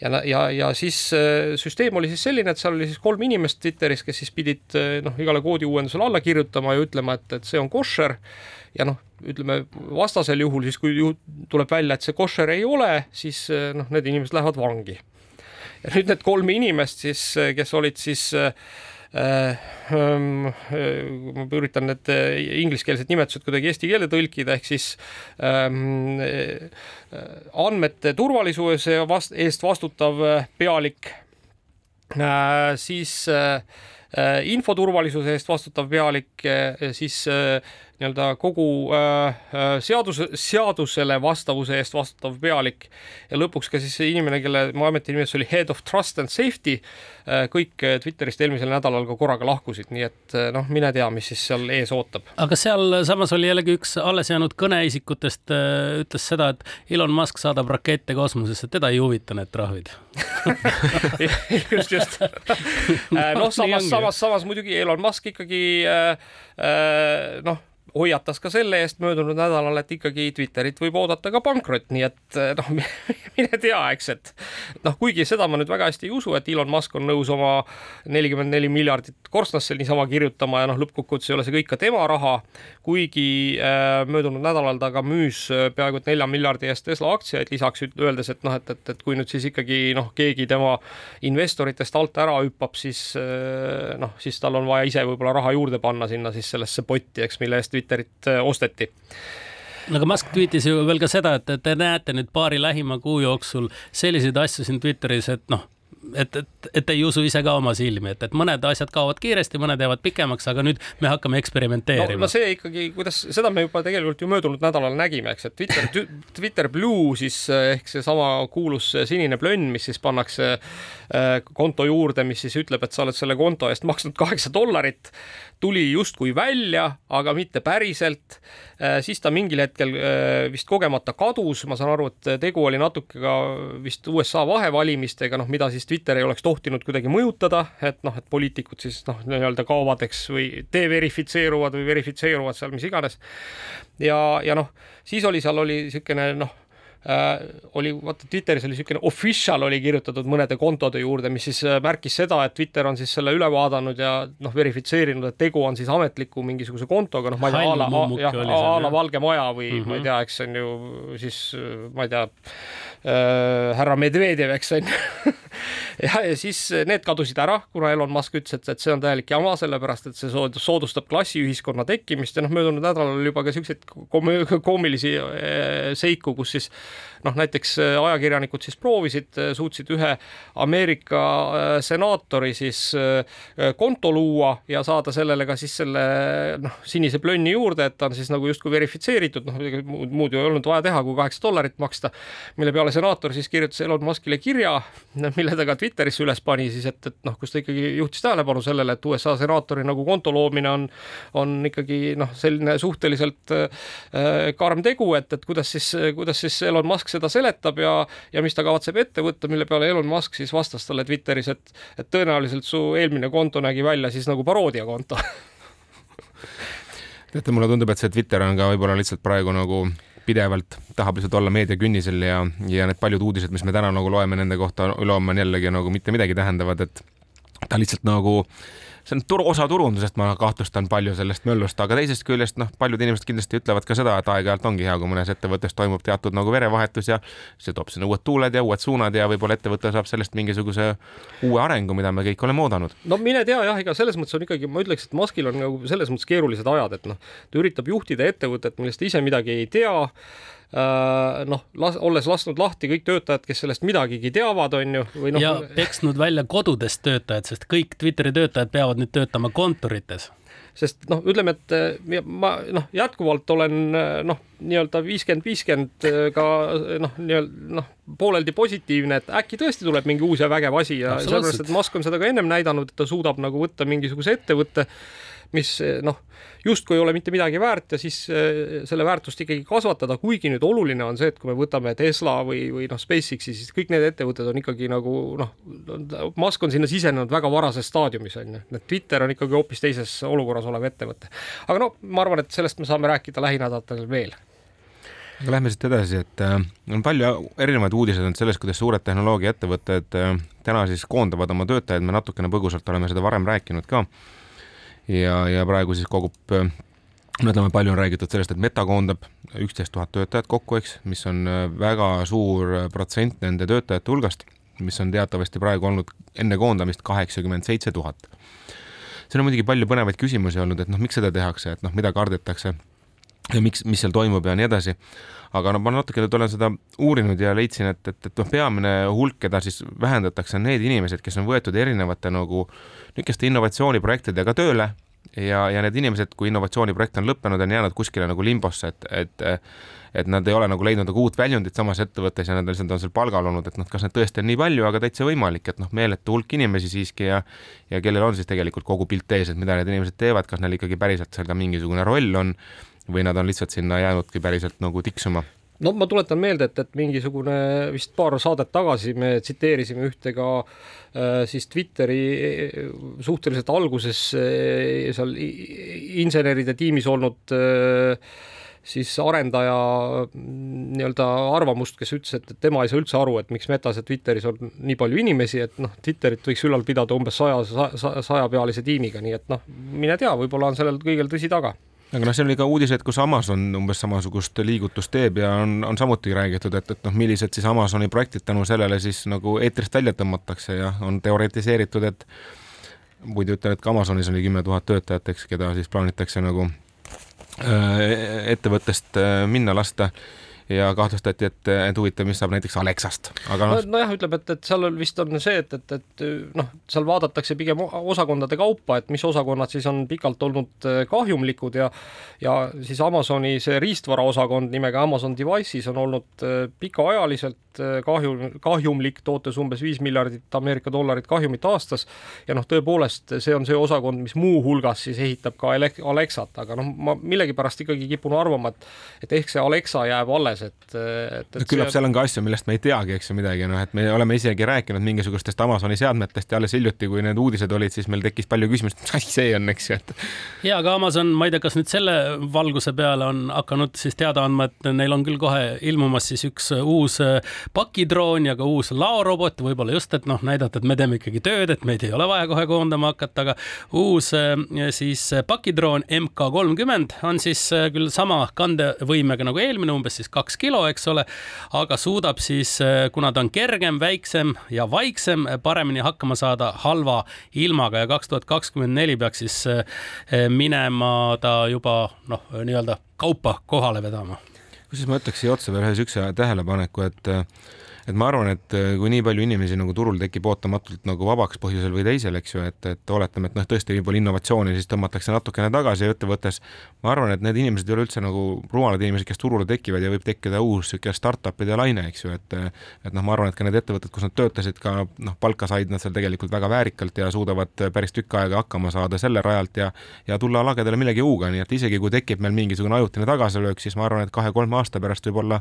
ja, ja, ja siis äh, süsteem oli siis selline, et seal oli siis kolm inimest Twitteris, kes siis pidid äh, noh, igale koodi uuendusele alla kirjutama ja ütlema, et, et see on koššer ja noh, ütleme vastasel juhul siis, kui juht, tuleb välja, et see koššer ei ole, siis äh, noh, need inimesed lähevad vangi. ja nüüd need kolm inimest siis, kes olid siis äh, ma üritan need äh, ingliskeelsed nimetused kuidagi eesti keelde tõlkida, ehk siis ähm, andmete turvalisuse vast, eest vastutav pealik, siis infoturvalisuse eest vastutav pealik, siis nii-öelda kogu äh, äh, seaduse, seadusele vastavuse eest vastutav pealik. Ja lõpuks ka siis inimene, kelle mu ametinimetus oli Head of Trust and Safety äh,, kõik Twitterist eelmisel nädalal ka korraga lahkusid, nii et noh, mine tea, mis siis seal ees ootab. aga seal samas oli jällegi üks alles jäänud kõneisikutest ütles seda, et Elon Musk saadab rakette kosmosesse, teda ei huvita need trahvid. Just, just. Noh, samas, samas, samas muidugi Elon Musk ikkagi noh hoiatas ka selle eest möödunud nädalal, et ikkagi Twitterit võib oodata ka pankrot, nii et eh, noh, mine tea, eks, et noh, kuigi seda ma nüüd väga hästi ei usu, et Elon Musk on nõus oma nelikümmend neli miljardit korstnasse niisama kirjutama ja noh, lõppkokkuvõttes ei ole see kõik ka tema raha, kuigi äh, möödunud nädalal ta ka müüs eh, peaaegu et nelja miljardi eest Tesla aktsiaid, lisaks öeldes, et noh, et, et, et kui nüüd siis ikkagi noh, keegi tema investoritest alt ära hüppab, siis äh, noh, siis tal on vaja ise võib-olla raha juurde panna sinna siis sellesse potti, eks, mille eest Twitterit äh, osteti no aga Musk tweetis ju veel ka seda, et te näete nüüd paari lähima kuu jooksul selliseid asju siin Twitteris, et noh, et, et, et ei usu ise ka oma silmi, et, et mõned asjad kaovad kiiresti, mõned jäävad pikemaks, aga nüüd me hakkame eksperimenteerima. no, no see ikkagi, kuidas, seda me juba tegelikult ju möödunud nädalal nägime, eks, et Twitter, Twitter Blue siis ehk seesama kuulus sinine plönn, mis siis pannakse äh, konto juurde, mis siis ütleb, et sa oled selle konto eest maksnud kaheksa dollarit tuli justkui välja, aga mitte päriselt. Äh, siis ta mingil hetkel äh, vist kogemata kadus, ma saan aru, et tegu oli natuke ka vist USA vahevalimistega, noh, mida siis Twitter ei oleks tohtinud kuidagi mõjutada, et noh, et poliitikud siis noh, nii-öelda kaovad, eks, või deverifitseeruvad või verifitseeruvad seal mis iganes. ja, ja noh, siis oli seal oli niisugune noh äh, oli, vaata Twitteris oli niisugune official oli kirjutatud mõnede kontode juurde, mis siis äh, märkis seda, et Twitter on siis selle üle vaadanud ja noh, verifitseerinud, et tegu on siis ametliku mingisuguse kontoga, noh, ma ei tea, a la, jah, a la Valge Maja või mm -hmm. ma ei mhm. tea, eks see on ju siis ma ei tea äh,, härra Medvedjev, eks on ju ja, ja siis need kadusid ära, kuna Elon Musk ütles, et, et see on täielik jama, sellepärast et see soodustab klassiühiskonna tekkimist ja noh, möödunud nädalal oli juba ka siukseid koomilisi äh, seiku, kus siis noh, näiteks äh, ajakirjanikud siis proovisid, äh, suutsid ühe Ameerika äh, senaatori siis konto luua ja saada sellele ka siis selle noh, sinise plönni juurde, et ta on siis nagu justkui verifitseeritud, noh muud ju ei olnud vaja teha, kui kaheksa dollarit maksta. mille peale senaator siis kirjutas Elon Muskile kirja, mille ta ka Twitterisse üles pani siis, et, et noh, kus ta ikkagi juhtis tähelepanu sellele, et USA senaatori nagu konto loomine on, on ikkagi noh, selline suhteliselt äh, karm tegu, et, et kuidas siis, kuidas siis Elon Musk seda seletab ja, ja mis ta kavatseb ette võtta, mille peale Elon Musk siis vastas talle Twitteris, et, et tõenäoliselt su eelmine konto nägi välja siis nagu paroodiakonto teate, mulle tundub, et see Twitter on ka võib-olla lihtsalt praegu nagu pidevalt tahab lihtsalt olla meediakünnisel ja, ja need paljud uudised, mis me täna nagu loeme nende kohta, on jällegi nagu mitte midagi tähendavad, et ta lihtsalt nagu äh, see on turu, osa turundusest, ma kahtlustan palju sellest möllust, aga teisest küljest noh, paljud inimesed kindlasti ütlevad ka seda, et aeg-ajalt ongi hea, kui mõnes ettevõttes toimub teatud nagu verevahetus ja see toob sinna uued tuuled ja uued suunad ja võib-olla ettevõte saab sellest mingisuguse uue arengu, mida me kõik oleme oodanud. no mine tea jah, ega selles mõttes on ikkagi, ma ütleks, et Muskil on nagu selles mõttes keerulised ajad, et noh, ta üritab juhtida ettevõtet, millest ta ise midagi ei tea noh, las-, olles lasknud lahti kõik töötajad, kes sellest midagigi teavad, on ju, või noh. ja peksnud välja kodudest töötajad, sest kõik Twitteri töötajad peavad nüüd töötama kontorites sest noh, ütleme, et ma noh, jätkuvalt olen noh, nii-öelda viiskümmend, viiskümmend ka noh, nii-öelda noh, pooleldi positiivne, et äkki tõesti tuleb mingi uus ja vägev asi ja sellepärast, et Musk on seda ka ennem näidanud, et ta suudab nagu võtta mingisuguse ettevõtte mis noh, justkui ei ole mitte midagi väärt ja siis eh, selle väärtust ikkagi kasvatada, kuigi nüüd oluline on see, et kui me võtame Tesla või, või noh, SpaceX'i, siis kõik need ettevõtted on ikkagi nagu noh, Musk on sinna sisenenud väga varases staadiumis on ju, et Twitter on ikkagi hoopis teises olukorras olev ettevõte. aga no ma arvan, et sellest me saame rääkida lähinädalatel veel. Aga lähme siit edasi, et äh, on palju erinevaid uudiseid olnud sellest, kuidas suured tehnoloogiaettevõtted äh, täna siis koondavad oma töötajaid, me natukene põgusalt oleme seda varem rääkinud ka ja, ja praegu siis kogub no ütleme, palju on räägitud sellest, et Meta koondab üksteist tuhat töötajat kokku, eks, mis on äh, väga suur äh, protsent nende töötajate hulgast, mis on teatavasti praegu olnud enne koondamist kaheksakümmend seitse tuhat. siin on muidugi palju põnevaid küsimusi olnud, et noh, miks seda tehakse, et noh, mida kardetakse ja miks, mis seal toimub ja nii edasi. aga no ma natuke nüüd olen seda uurinud ja leidsin, et, et, et noh, peamine hulk, keda siis vähendatakse, on need inimesed, kes on võetud erinevate nagu niisuguste innovatsiooniprojektidega tööle ja, ja need inimesed, kui innovatsiooniprojekt on lõppenud, on jäänud kuskile nagu limbosse, et, et et nad ei ole nagu leidnud nagu uut väljundit samas ettevõttes ja nad lihtsalt on seal palgal olnud, et noh, kas neid tõesti on nii palju, aga täitsa võimalik, et noh, meeletu hulk inimesi siiski ja ja kellel on siis tegelikult kogu pilt ees, et mida need inimesed teevad, kas neil ikkagi päriselt seal ka mingisugune roll on või nad on lihtsalt sinna jäänudki päriselt nagu tiksuma? No ma tuletan meelde, et, et mingisugune vist paar saadet tagasi me tsiteerisime ühte ka äh, siis Twitteri äh, suhteliselt alguses äh, seal inseneride tiimis olnud äh, siis arendaja mm, nii-öelda arvamust, kes ütles, et tema ei saa üldse aru, et miks Metas ja Twitteris on nii palju inimesi, et noh, Twitterit võiks ülal pidada umbes saja, sajapealise tiimiga, nii et noh, mine tea, võib-olla on sellel kõigel tõsi taga aga noh, seal oli ka uudiseid, kus Amazon umbes samasugust liigutust teeb ja on, on samuti räägitud, et, et noh, millised siis Amazoni projektid tänu sellele siis nagu eetrist välja tõmmatakse ja on teoritiseeritud, et muidu ütlen, et ka Amazonis oli kümme tuhat töötajat, eks, keda siis plaanitakse nagu äh, ettevõttest äh, minna lasta ja kahtlustati, et, et huvitav, mis saab näiteks Alexast, aga noh. nojah, ütleme, et, et seal vist on see, et, et, et noh, seal vaadatakse pigem osakondade kaupa, et mis osakonnad siis on pikalt olnud äh, kahjumlikud ja ja siis Amazoni see riistvaraosakond nimega Amazon Devices on olnud äh, pikaajaliselt äh, kahju, kahjumlik, tootes umbes viis miljardit Ameerika dollarit kahjumit aastas ja noh, tõepoolest see on see osakond, mis muuhulgas siis ehitab ka Alexat, aga noh, ma millegipärast ikkagi kipun arvama, et et ehk see Alexa jääb alles juures, et, et, et küllap seal on ka asju, millest me ei teagi, eks ju midagi, noh, et me oleme isegi rääkinud mingisugustest Amazoni seadmetest ja alles hiljuti, kui need uudised olid, siis meil tekkis palju küsimusi, mis asi see on, eks ju, et. ja, aga Amazon, ma ei tea, kas nüüd selle valguse peale on hakanud siis teada andma, et neil on küll kohe ilmumas siis üks uus pakidroon ja ka uus laorobot, võib-olla just, et noh, näidata, et me teeme ikkagi tööd, et meid ei ole vaja kohe koondama hakata, aga uus siis pakidroon MK kolmkümmend on siis küll sama kandevõimega nagu eelmine, umbes siis kaks kaks kilo, eks ole, aga suudab siis, eh, kuna ta on kergem, väiksem ja vaiksem, paremini hakkama saada halva ilmaga ja kaks tuhat kakskümmend neli peaks siis eh, minema ta juba noh, nii-öelda kaupa kohale vedama. kusjuures ma ütleks siia otsa veel ühe siukse tähelepaneku, et et ma arvan, et äh, kui nii palju inimesi nagu turul tekib ootamatult nagu vabaks põhjusel või teisel, eks ju, et, et oletame, et noh, tõesti võib-olla innovatsiooni siis tõmmatakse natukene tagasi ettevõttes. ma arvan, et need inimesed ei ole üldse nagu rumalad inimesed, kes turule tekivad ja võib tekkida uus sihuke startup'ide laine, eks ju, et et noh, ma arvan, et ka need ettevõtted, kus nad töötasid, ka noh, palka said nad seal tegelikult väga väärikalt ja suudavad päris tükk aega hakkama saada selle rajalt ja ja tulla lagedale millegi uuga, nii et isegi kui tekib meil mingisugune ajutine tagasilöök, siis ma arvan, et kahe-kolme aasta pärast võib olla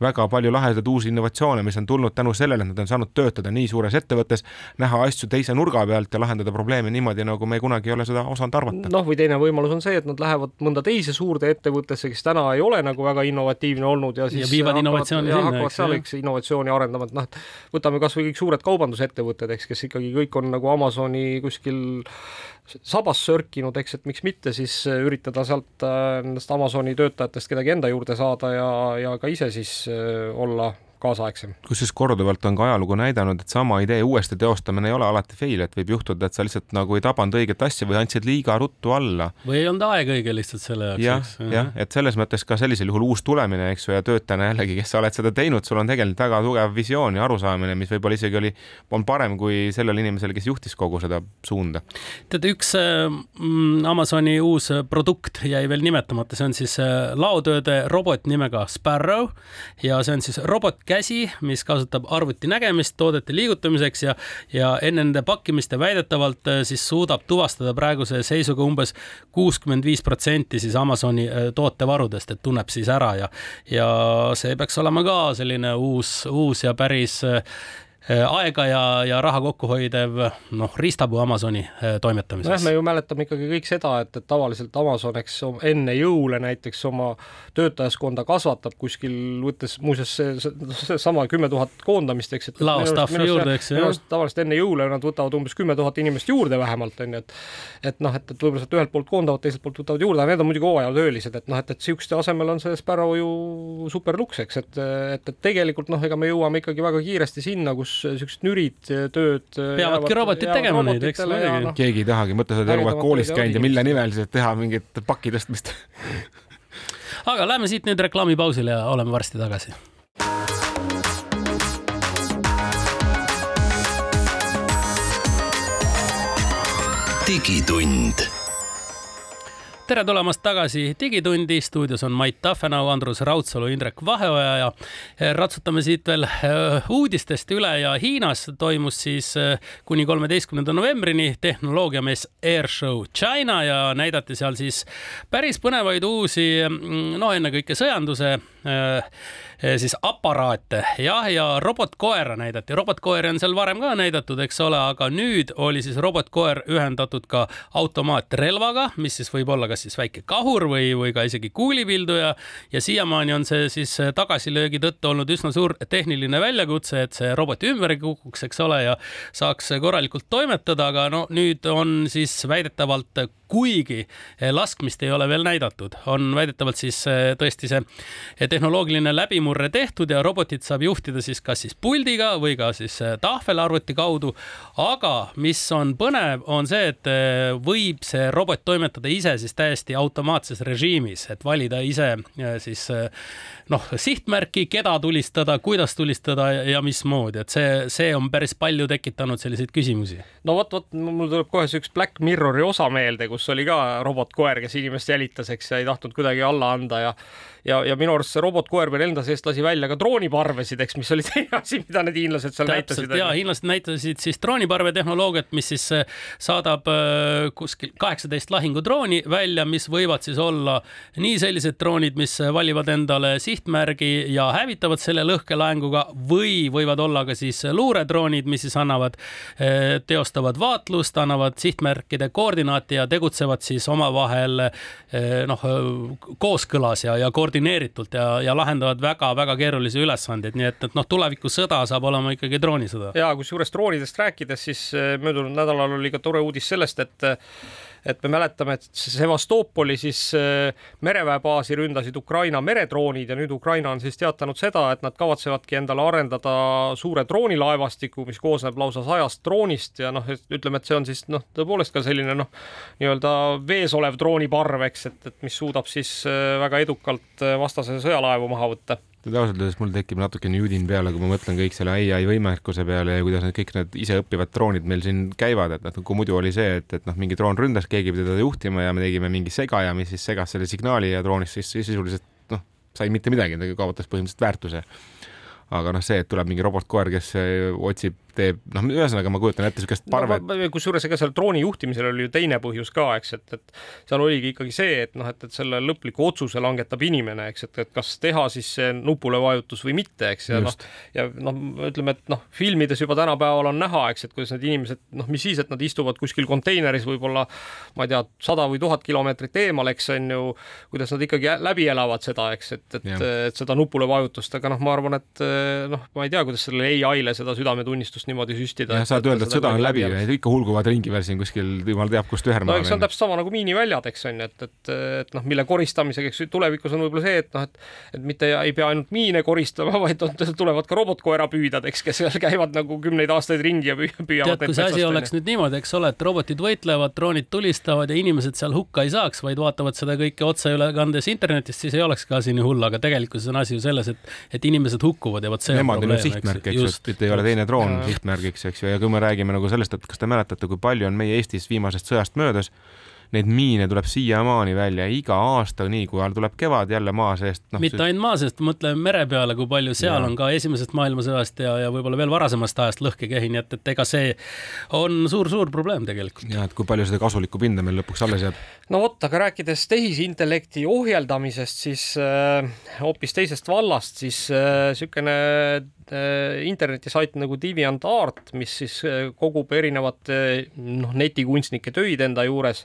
väga palju lahedaid uusi innovatsioone, mis on tulnud tänu sellele, et nad on saanud töötada nii suures ettevõttes, näha asju teise nurga pealt ja lahendada probleeme niimoodi, nagu me kunagi ei ole seda osanud arvata. noh, või teine võimalus on see, et nad lähevad mõnda teise suurde ettevõttesse, kes täna ei ole nagu väga innovatiivne olnud ja siis ja viivad innovatsiooni sinna, hakkavad seal eks innovatsiooni arendama, et noh, et võtame kas või kõik suured kaubandusettevõtted, eks, kes ikkagi kõik on nagu Amazoni kuskil sabas sörkinud, eks, et miks mitte siis äh, üritada sealt äh, nendest Amazoni töötajatest kedagi enda juurde saada ja, ja ka ise siis äh, olla kaasaegsem. kusjuures korduvalt on ka ajalugu näidanud, et sama idee uuesti teostamine ei ole alati fail, et võib juhtuda, et sa lihtsalt nagu ei tabanud õiget asja või andsid liiga ruttu alla. või ei olnud aeg õige lihtsalt selle jaoks. jah, jah, et selles mõttes ka sellisel juhul uus tulemine, eks ju, ja töötajana jällegi, kes sa oled seda teinud, sul on tegelikult väga tugev visioon ja arusaamine, mis võib-olla isegi oli, on parem kui sellel inimesel, kes juhtis kogu seda suunda. tead, üks mm, Amazoni uus produkt jäi veel nimetamata, see on siis äh, laotööde robot nimega Sparrow ja see on siis robotkäsi, mis kasutab arvuti nägemist toodete liigutamiseks ja, ja enne nende pakkimist ja väidetavalt äh, siis suudab tuvastada praeguse seisuga umbes kuuskümmend viis protsenti siis Amazoni äh, tootevarudest, et tunneb siis ära ja, ja see peaks olema ka selline uus, uus ja päris Äh, aega ja, ja raha kokkuhoidev noh, riistapuu Amazoni äh, toimetamises. nojah, me ju mäletame ikkagi kõik seda, et, et tavaliselt Amazon, eks enne jõule näiteks oma töötajaskonda kasvatab kuskil, võttes muuseas seesama see kümme tuhat koondamist, eks. laostaffi juurde, eks ju. tavaliselt enne jõule nad võtavad umbes kümme tuhat inimest juurde vähemalt onju, et et noh, et, et võib-olla sealt ühelt poolt koondavad, teiselt poolt võtavad juurde, aga need on muidugi hooajatöölised, et noh, et, et siukeste asemel on see Sparrow ju super luks, eks, et, et, et tegelikult noh, ega me jõuame ikkagi väga kiiresti sinna, kus siuksed nürid tööd peavadki robotid tegema neid, eks muidugi no,. keegi ei tahagi, mõtle, sa oled eluaeg koolis käinud ja mille nimel siis, et teha mingit paki tõstmist aga lähme siit nüüd reklaamipausile ja oleme varsti tagasi. digitund tere tulemast tagasi Digitundi, stuudios on Mait Tafenau, Andrus Raudsalu, Indrek Vaheoja ja eh, ratsutame siit veel eh, uudistest üle ja Hiinas toimus siis eh, kuni kolmeteistkümnenda novembrini tehnoloogiamees Airshow China ja näidati seal siis päris põnevaid uusi, mm, no ennekõike sõjanduse siis aparaate. Jah, ja robotkoera näidati, robotkoeri on seal varem ka näidatud, eks ole, aga nüüd oli siis robotkoer ühendatud ka automaatrelvaga, mis siis võib olla kas siis väike kahur või, või ka isegi kuulipilduja ja siiamaani on see siis tagasilöögi tõttu olnud üsna suur tehniline väljakutse, et see roboti ümber ei kukuks, eks ole, ja saaks korralikult toimetada, aga no nüüd on siis väidetavalt kuigi laskmist ei ole veel näidatud, on väidetavalt siis tõesti see tehnoloogiline läbimurre tehtud ja robotit saab juhtida siis kas siis puldiga või ka siis tahvelarvuti kaudu. aga mis on põnev, on see, et võib see robot toimetada ise siis täiesti automaatses režiimis, et valida ise siis noh, sihtmärki, keda tulistada, kuidas tulistada ja mismoodi, et see, see on päris palju tekitanud selliseid küsimusi. no vot, vot mul tuleb kohe see üks Black Mirrori osa meelde, kus oli ka robotkoer, kes inimest jälitas, eks, ja ei tahtnud kuidagi alla anda ja ja, ja minu arust see robotkoer veel enda seest lasi välja ka drooniparvesid, eks, mis oli teine asi, mida need hiinlased seal Täpselt, näitasid. ja hiinlased näitasid siis drooniparve tehnoloogiat, mis siis äh, saadab äh, kuskil kaheksateist lahingudrooni välja, mis võivad siis olla nii sellised droonid, mis valivad endale sihtmärgi ja hävitavad selle lõhkelaenguga või võivad olla ka siis luuredroonid, mis siis annavad, äh, teostavad vaatlust, annavad sihtmärkide koordinaati ja tegutsevad siis omavahel noh, kooskõlas ja, ja koordineerivad koordineeritult ja, ja lahendavad väga-väga keerulisi ülesandeid, nii et, et noh, tulevikusõda saab olema ikkagi droonisõda. ja kusjuures droonidest rääkides, siis eh, möödunud nädalal oli ka tore uudis sellest, et et me mäletame, et Sevastopoli siis äh, mereväebaasi ründasid Ukraina meredroonid ja nüüd Ukraina on siis teatanud seda, et nad kavatsevatki endale arendada suure droonilaevastiku, mis koosneb lausa sajast droonist ja noh, ütleme, et see on siis noh, tõepoolest ka selline noh, nii-öelda vees olev drooniparv, eks, et, et mis suudab siis äh, väga edukalt äh, vastase sõjalaevu maha võtta tead ausalt öeldes mul tekib natukene judin peale, kui ma mõtlen kõik selle ai võimekuse peale ja kuidas need kõik need iseõppivad droonid meil siin käivad, et noh, kui muidu oli see, et, et noh, mingi droon ründas, keegi pidi teda juhtima ja me tegime mingi segaja, mis siis segas selle signaali ja droonist siis sisuliselt noh, sai mitte midagi, ta kaotas põhimõtteliselt väärtuse. aga noh, see, et tuleb mingi robotkoer, kes otsib teeb, noh, ühesõnaga ma kujutan ette niisugust parvet no,. kusjuures ega seal drooni juhtimisel oli ju teine põhjus ka, eks, et, et seal oligi ikkagi see, et noh, et, et selle lõpliku otsuse langetab inimene, eks, et, et kas teha siis see nupule vajutus või mitte, eks, ja noh, ja noh, ütleme, et noh, filmides juba tänapäeval on näha, eks, et kuidas need inimesed, noh, mis siis, et nad istuvad kuskil konteineris võib-olla ma ei tea, sada või tuhat kilomeetrit eemal, eks on ju, kuidas nad ikkagi läbi elavad seda, eks, et, et, et seda nupule vajutust, aga noh, ma arvan, et noh, ma ei tea, kuidas sellele ai-le seda südametunnistust just niimoodi süstida. jah, saad öelda, et sõda on läbi ja ikka hulguvad ringi veel siin kuskil, jumal teab kust ühermaa. no eks see on täpselt sama nagu miiniväljad, eks on ju, et, et, et noh, mille koristamisega, eks tulevikus on võib-olla see, et noh, et et mitte ei pea ainult miine koristama, vaid on, tulevad ka robotkoerapüüdjad, eks, kes seal käivad nagu kümneid aastaid ringi ja püüavad. tead, kui see asi oleks nüüd niimoodi, eks ole, et robotid võitlevad, droonid tulistavad ja inimesed seal hukka ei saaks, vaid vaatavad seda kõike otseülekandes internetist, siis ei olekski asi nii hull, aga tegelikkuses on asi ju selles, et, et inimesed hukkuvad ja vot see Nemad on probleem. sihtmärk, eks ju, et ei ole teine droon sihtmärgiks, eks ju, ja kui me räägime nagu sellest, et kas te mäletate, kui palju on meie Eestis viimasest sõjast möödas neid miine tuleb siiamaani välja iga aasta, nii kui tuleb kevad jälle maa seest no,. mitte ainult maa seest, mõtleme mere peale, kui palju seal ja. on ka esimesest maailmasõjast ja, ja võib-olla veel varasemast ajast lõhkekehi, nii et, et ega see on suur-suur probleem tegelikult. ja et kui palju seda kasulikku pinda meil lõpuks alles jääb. no vot, aga rääkides tehisintellekti ohjeldamisest, siis äh, hoopis teisest vallast, siis niisugune äh, äh, internetisait nagu DeviantArt, mis siis äh, kogub erinevate noh, netikunstnike töid enda juures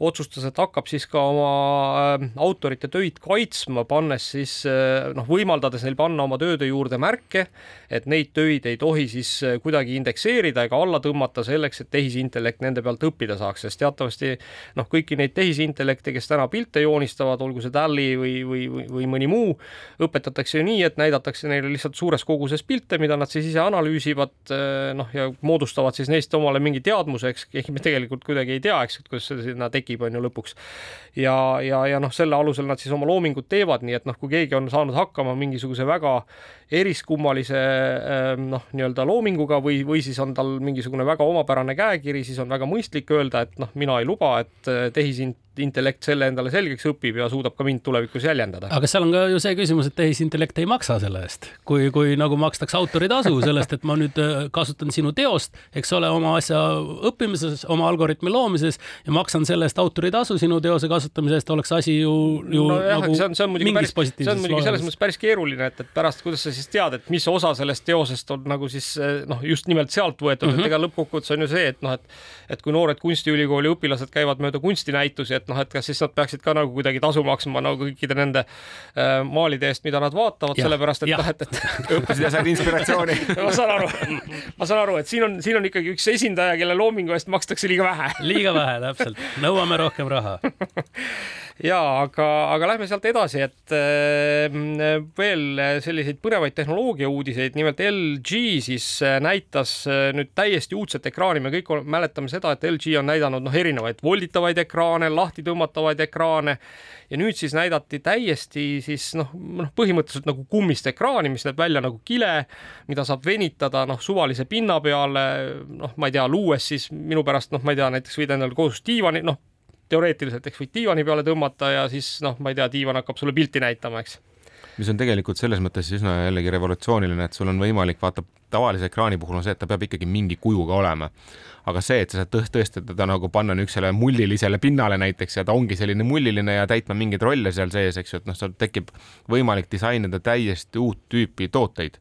otsustas, et hakkab siis ka oma äh, autorite töid kaitsma, pannes siis äh, noh, võimaldades neil panna oma tööde juurde märke, et neid töid ei tohi siis äh, kuidagi indekseerida ega alla tõmmata selleks, et tehisintellekt nende pealt õppida saaks, sest teatavasti noh, kõiki neid tehisintellekte, kes täna pilte joonistavad, olgu see Dali või, või, või, või mõni muu, õpetatakse ju nii, et näidatakse neile lihtsalt suures koguses pilte, mida nad siis ise analüüsivad, noh, ja moodustavad siis neist omale mingi teadmuse, eks, ehkki me tegelikult kuidagi ei tea, eks, et kuidas see sinna tekib tekib, on ju lõpuks. ja, ja, ja noh, selle alusel nad siis oma loomingut teevad, nii et noh, kui keegi on saanud hakkama mingisuguse väga eriskummalise ehm, noh, nii-öelda loominguga või, või siis on tal mingisugune väga omapärane käekiri, siis on väga mõistlik öelda, et noh, mina ei luba, et eh, tehisint intellekt selle endale selgeks õpib ja suudab ka mind tulevikus jäljendada. aga seal on ka ju see küsimus, et tehisintellekt ei maksa selle eest, kui, kui nagu makstakse autoritasu sellest, et ma nüüd äh, kasutan sinu teost, eks ole, oma asja õppimises, oma algoritmi loomises ja maksan selle eest autoritasu sinu teose kasutamise eest, oleks asi ju, ju no jah, nagu see on, see on muidugi päris, see on muidugi selles mõttes päris keeruline, et, et pärast, kuidas sa siis tead, et mis osa sellest teosest on nagu siis äh, noh, just nimelt sealt võetud mm, -hmm. et mhm. ega lõppkokkuvõttes on ju see, et noh, et et kui noored kunstiülikooli õpilased käivad mööda kunstinäitusi, et noh, et kas siis nad peaksid ka nagu kuidagi tasu maksma nagu kõikide nende äh, maalide eest, mida nad vaatavad, sellepärast et noh, et, et õppisid ja said inspiratsiooni. Ma saan aru, ma saan aru, et siin on, siin on ikkagi üks esindaja, kelle loomingu eest makstakse liiga vähe. Liiga vähe, täpselt, nõuame rohkem raha. Ja aga, aga lähme sealt edasi, et äh, veel selliseid põnevaid tehnoloogia uudiseid, nimelt LG siis äh, näitas äh, nüüd täiesti uudset ekraani, me kõik mäletame seda, et LG on näidanud noh, erinevaid volditavaid ekraane, lahti tõmmatavaid ekraane. Ja nüüd siis näidati täiesti siis noh, noh põhimõtteliselt nagu kummist ekraani, mis näeb välja nagu kile, mida saab venitada noh, suvalise pinna peale, noh, ma ei tea, luues siis minu pärast noh, ma ei tea, näiteks võid endale kodus diivani, noh teoreetiliselt, eks võid diivani peale tõmmata ja siis noh, ma ei tea, diivan hakkab sulle pilti näitama, eks mis on tegelikult selles mõttes üsna jällegi revolutsiooniline, et sul on võimalik, vaata, tavalise ekraani puhul on see, et ta peab ikkagi mingi kujuga olema. aga see, et sa saad tõest-, tõesti teda nagu panna niisugusele mullilisele pinnale näiteks ja ta ongi selline mulliline ja täitma mingeid rolle seal sees, eks ju, et noh, seal tekib võimalik disainida täiesti uut tüüpi tooteid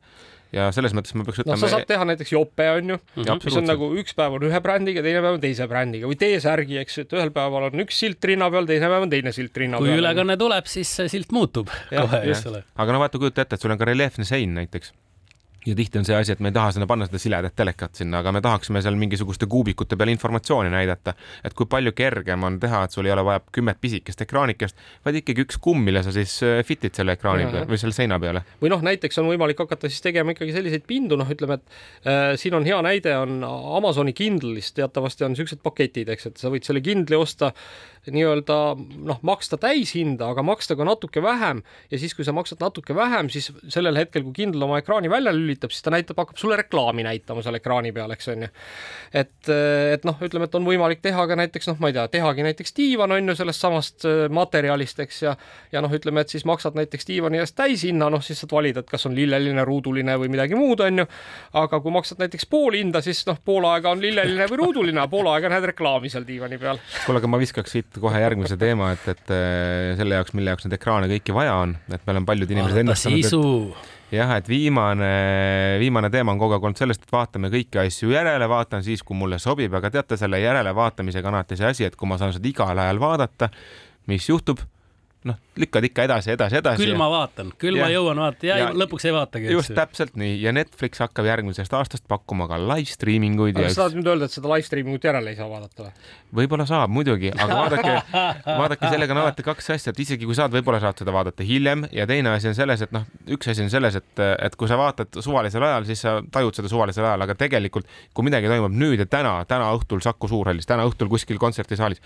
ja selles mõttes ma peaks ütlema. noh, sa saad teha näiteks jope on ju, mis on nagu üks päev on ühe brändiga, teine päev on teise brändiga või T-särgi, eks ju, et ühel päeval on üks silt rinna peal, teine päev on teine silt rinna kui peal. kui ülekanne tuleb, siis see silt muutub ja, kohe, eks ole. aga no vaata, kujuta ette, et sul on ka reljeefne sein näiteks ja tihti on see asi, et me ei taha sinna panna seda siledat telekat sinna, aga me tahaksime seal mingisuguste kuubikute peal informatsiooni näidata, et kui palju kergem on teha, et sul ei ole vaja kümmet pisikest ekraanikest, vaid ikkagi üks kumm, mille sa siis äh, fit'id selle ekraani peale või selle seina peale. või noh, näiteks on võimalik hakata siis tegema ikkagi selliseid pindu, noh, ütleme, et äh, siin on hea näide on Amazoni Kindle'ist teatavasti on niisugused paketid, eks, et sa võid selle Kindle'i osta nii-öelda noh, maksta täishinda, aga maksta ka natuke vähem ja siis, kui sa maksad natuke vähem, siis sellel hetkel, kui Kindle oma ekraani välja lülitab, siis ta näitab, hakkab sulle reklaami näitama seal ekraani peal, eks on ju. et, et noh, ütleme, et on võimalik teha ka näiteks noh, ma ei tea, tehagi näiteks diivan on ju sellest samast äh, materjalist, eks ja ja noh, ütleme, et siis maksad näiteks diivani eest täishinna, noh siis saad valida, et kas on lilleline, ruuduline või midagi muud, on ju. aga kui maksad näiteks pool hinda, siis noh, pool aega on lilleline või ruuduline, pool aega näed reklaami seal diivani peal. kuule, aga ma viskaks siit kohe järgmise teema, et, et äh, selle jaoks, mille jaoks neid ekraane kõiki vaja on, et meil on paljud inimesed ennustanud, et jah, et viimane, viimane teema on kogu aeg olnud sellest, et vaatame kõiki asju järele, vaatan siis, kui mulle sobib, aga teate, selle järelevaatamisega on alati see asi, et kui ma saan seda igal ajal vaadata, mis juhtub noh, lükkad ikka edasi, edasi, edasi. küll ma vaatan, küll ja, ma jõuan vaadata ja, ja lõpuks ei vaatagi. just täpselt nii ja Netflix hakkab järgmisest aastast pakkuma ka live streaming uid. aga sa tahad nüüd öelda, et seda live streaming ut järele ei saa vaadata või? võib-olla saab muidugi, aga vaadake vaadake, sellega on alati kaks asja, et isegi kui saad, võib-olla saad seda vaadata hiljem ja teine asi on selles, et noh, üks asi on selles, et, et kui sa vaatad suvalisel ajal, siis sa tajud seda suvalisel ajal, aga tegelikult kui midagi toimub nüüd ja täna, täna õhtul Saku Suurhallis, täna õhtul kuskil kontserdisaalis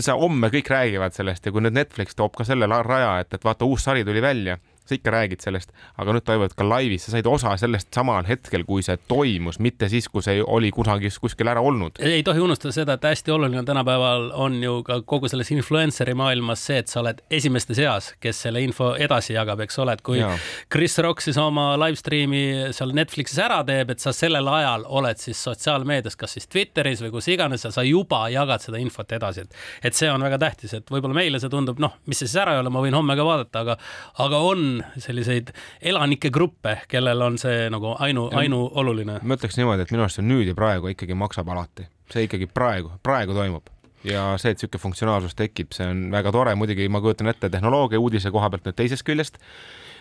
see, homme kõik räägivad sellest ja kui nüüd Netflix toob ka selle raja, et, et vaata, uus sari tuli välja sa ikka räägid sellest, aga nüüd toimuvad ka laivis, sa said osa sellest samal hetkel, kui see toimus, mitte siis, kui see oli kusagil kuskil ära olnud. ei tohi unustada seda, et hästi oluline tänapäeval on ju ka kogu selles influencer'i maailmas see, et sa oled esimeste seas, kes selle info edasi jagab, eks ole, et kui ja. Chris Rock siis oma live stream'i seal Netflixis ära teeb, et sa sellel ajal oled siis sotsiaalmeedias, kas siis Twitteris või kus iganes, sa juba jagad seda infot edasi, et et see on väga tähtis, et võib-olla meile see tundub, noh, mis see siis ära ei ole, ma võin homme ka vaadata, aga aga on selliseid elanike gruppe, kellel on see nagu ainu, ainuoluline. ma ütleks niimoodi, et minu arust see nüüd ja praegu ikkagi maksab alati, see ikkagi praegu, praegu toimub ja see, et niisugune funktsionaalsus tekib, see on väga tore, muidugi ma kujutan ette tehnoloogia uudise koha pealt nüüd teisest küljest.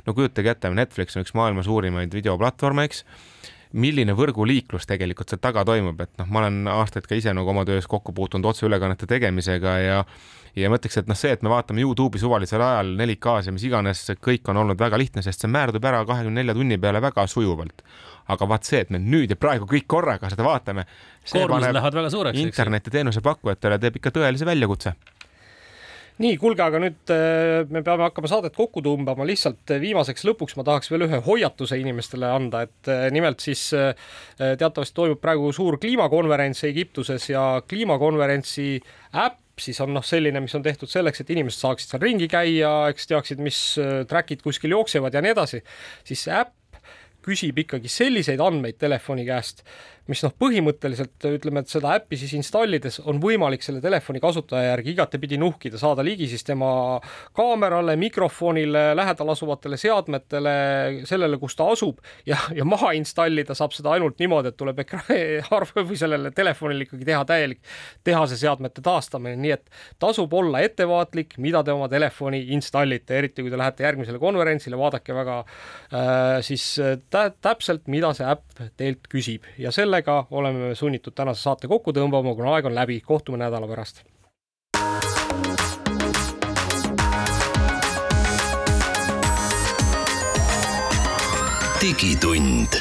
no kujutage ette, Netflix on üks maailma suurimaid videoplatvorme, eks milline võrguliiklus tegelikult seal taga toimub, et noh, ma olen aastaid ka ise nagu oma töös kokku puutunud otseülekannete tegemisega ja ja ma ütleks, et noh, see, et me vaatame Youtube'i suvalisel ajal 4K-s ja mis iganes, kõik on olnud väga lihtne, sest see määrdub ära kahekümne nelja tunni peale väga sujuvalt. aga vaat see, et me nüüd ja praegu kõik korraga seda vaatame. koormused lähevad väga suureks. internetiteenuse pakkujatele teeb ikka tõelise väljakutse nii, kuulge, aga nüüd äh, me peame hakkama saadet kokku tõmbama, lihtsalt äh, viimaseks lõpuks ma tahaks veel ühe hoiatuse inimestele anda, et äh, nimelt siis teatavasti toimub praegu suur kliimakonverents Egiptuses ja kliimakonverentsi äpp siis on noh, selline, mis on tehtud selleks, et inimesed saaksid seal ringi käia, eks teaksid, mis track'id kuskil jooksevad ja nii edasi, siis see äpp küsib ikkagi selliseid andmeid telefoni käest, mis noh, põhimõtteliselt ütleme, et seda äppi siis installides on võimalik selle telefoni kasutaja järgi igatepidi nuhkida, saada ligi siis tema kaamerale, mikrofonile, lähedal asuvatele seadmetele, sellele, kus ta asub ja, ja maha installida saab seda ainult niimoodi, et tuleb ekraani või sellele telefonile ikkagi teha täielik tehase seadmete taastamine, nii et tasub olla ettevaatlik, mida te oma telefoni installite, eriti kui te lähete järgmisele konverentsile, vaadake väga äh, siis tä täpselt, mida see äpp teilt küsib. Ja selle sellega oleme sunnitud tänase saate kokku tõmbama, kuna aeg on läbi, kohtume nädala pärast. digitund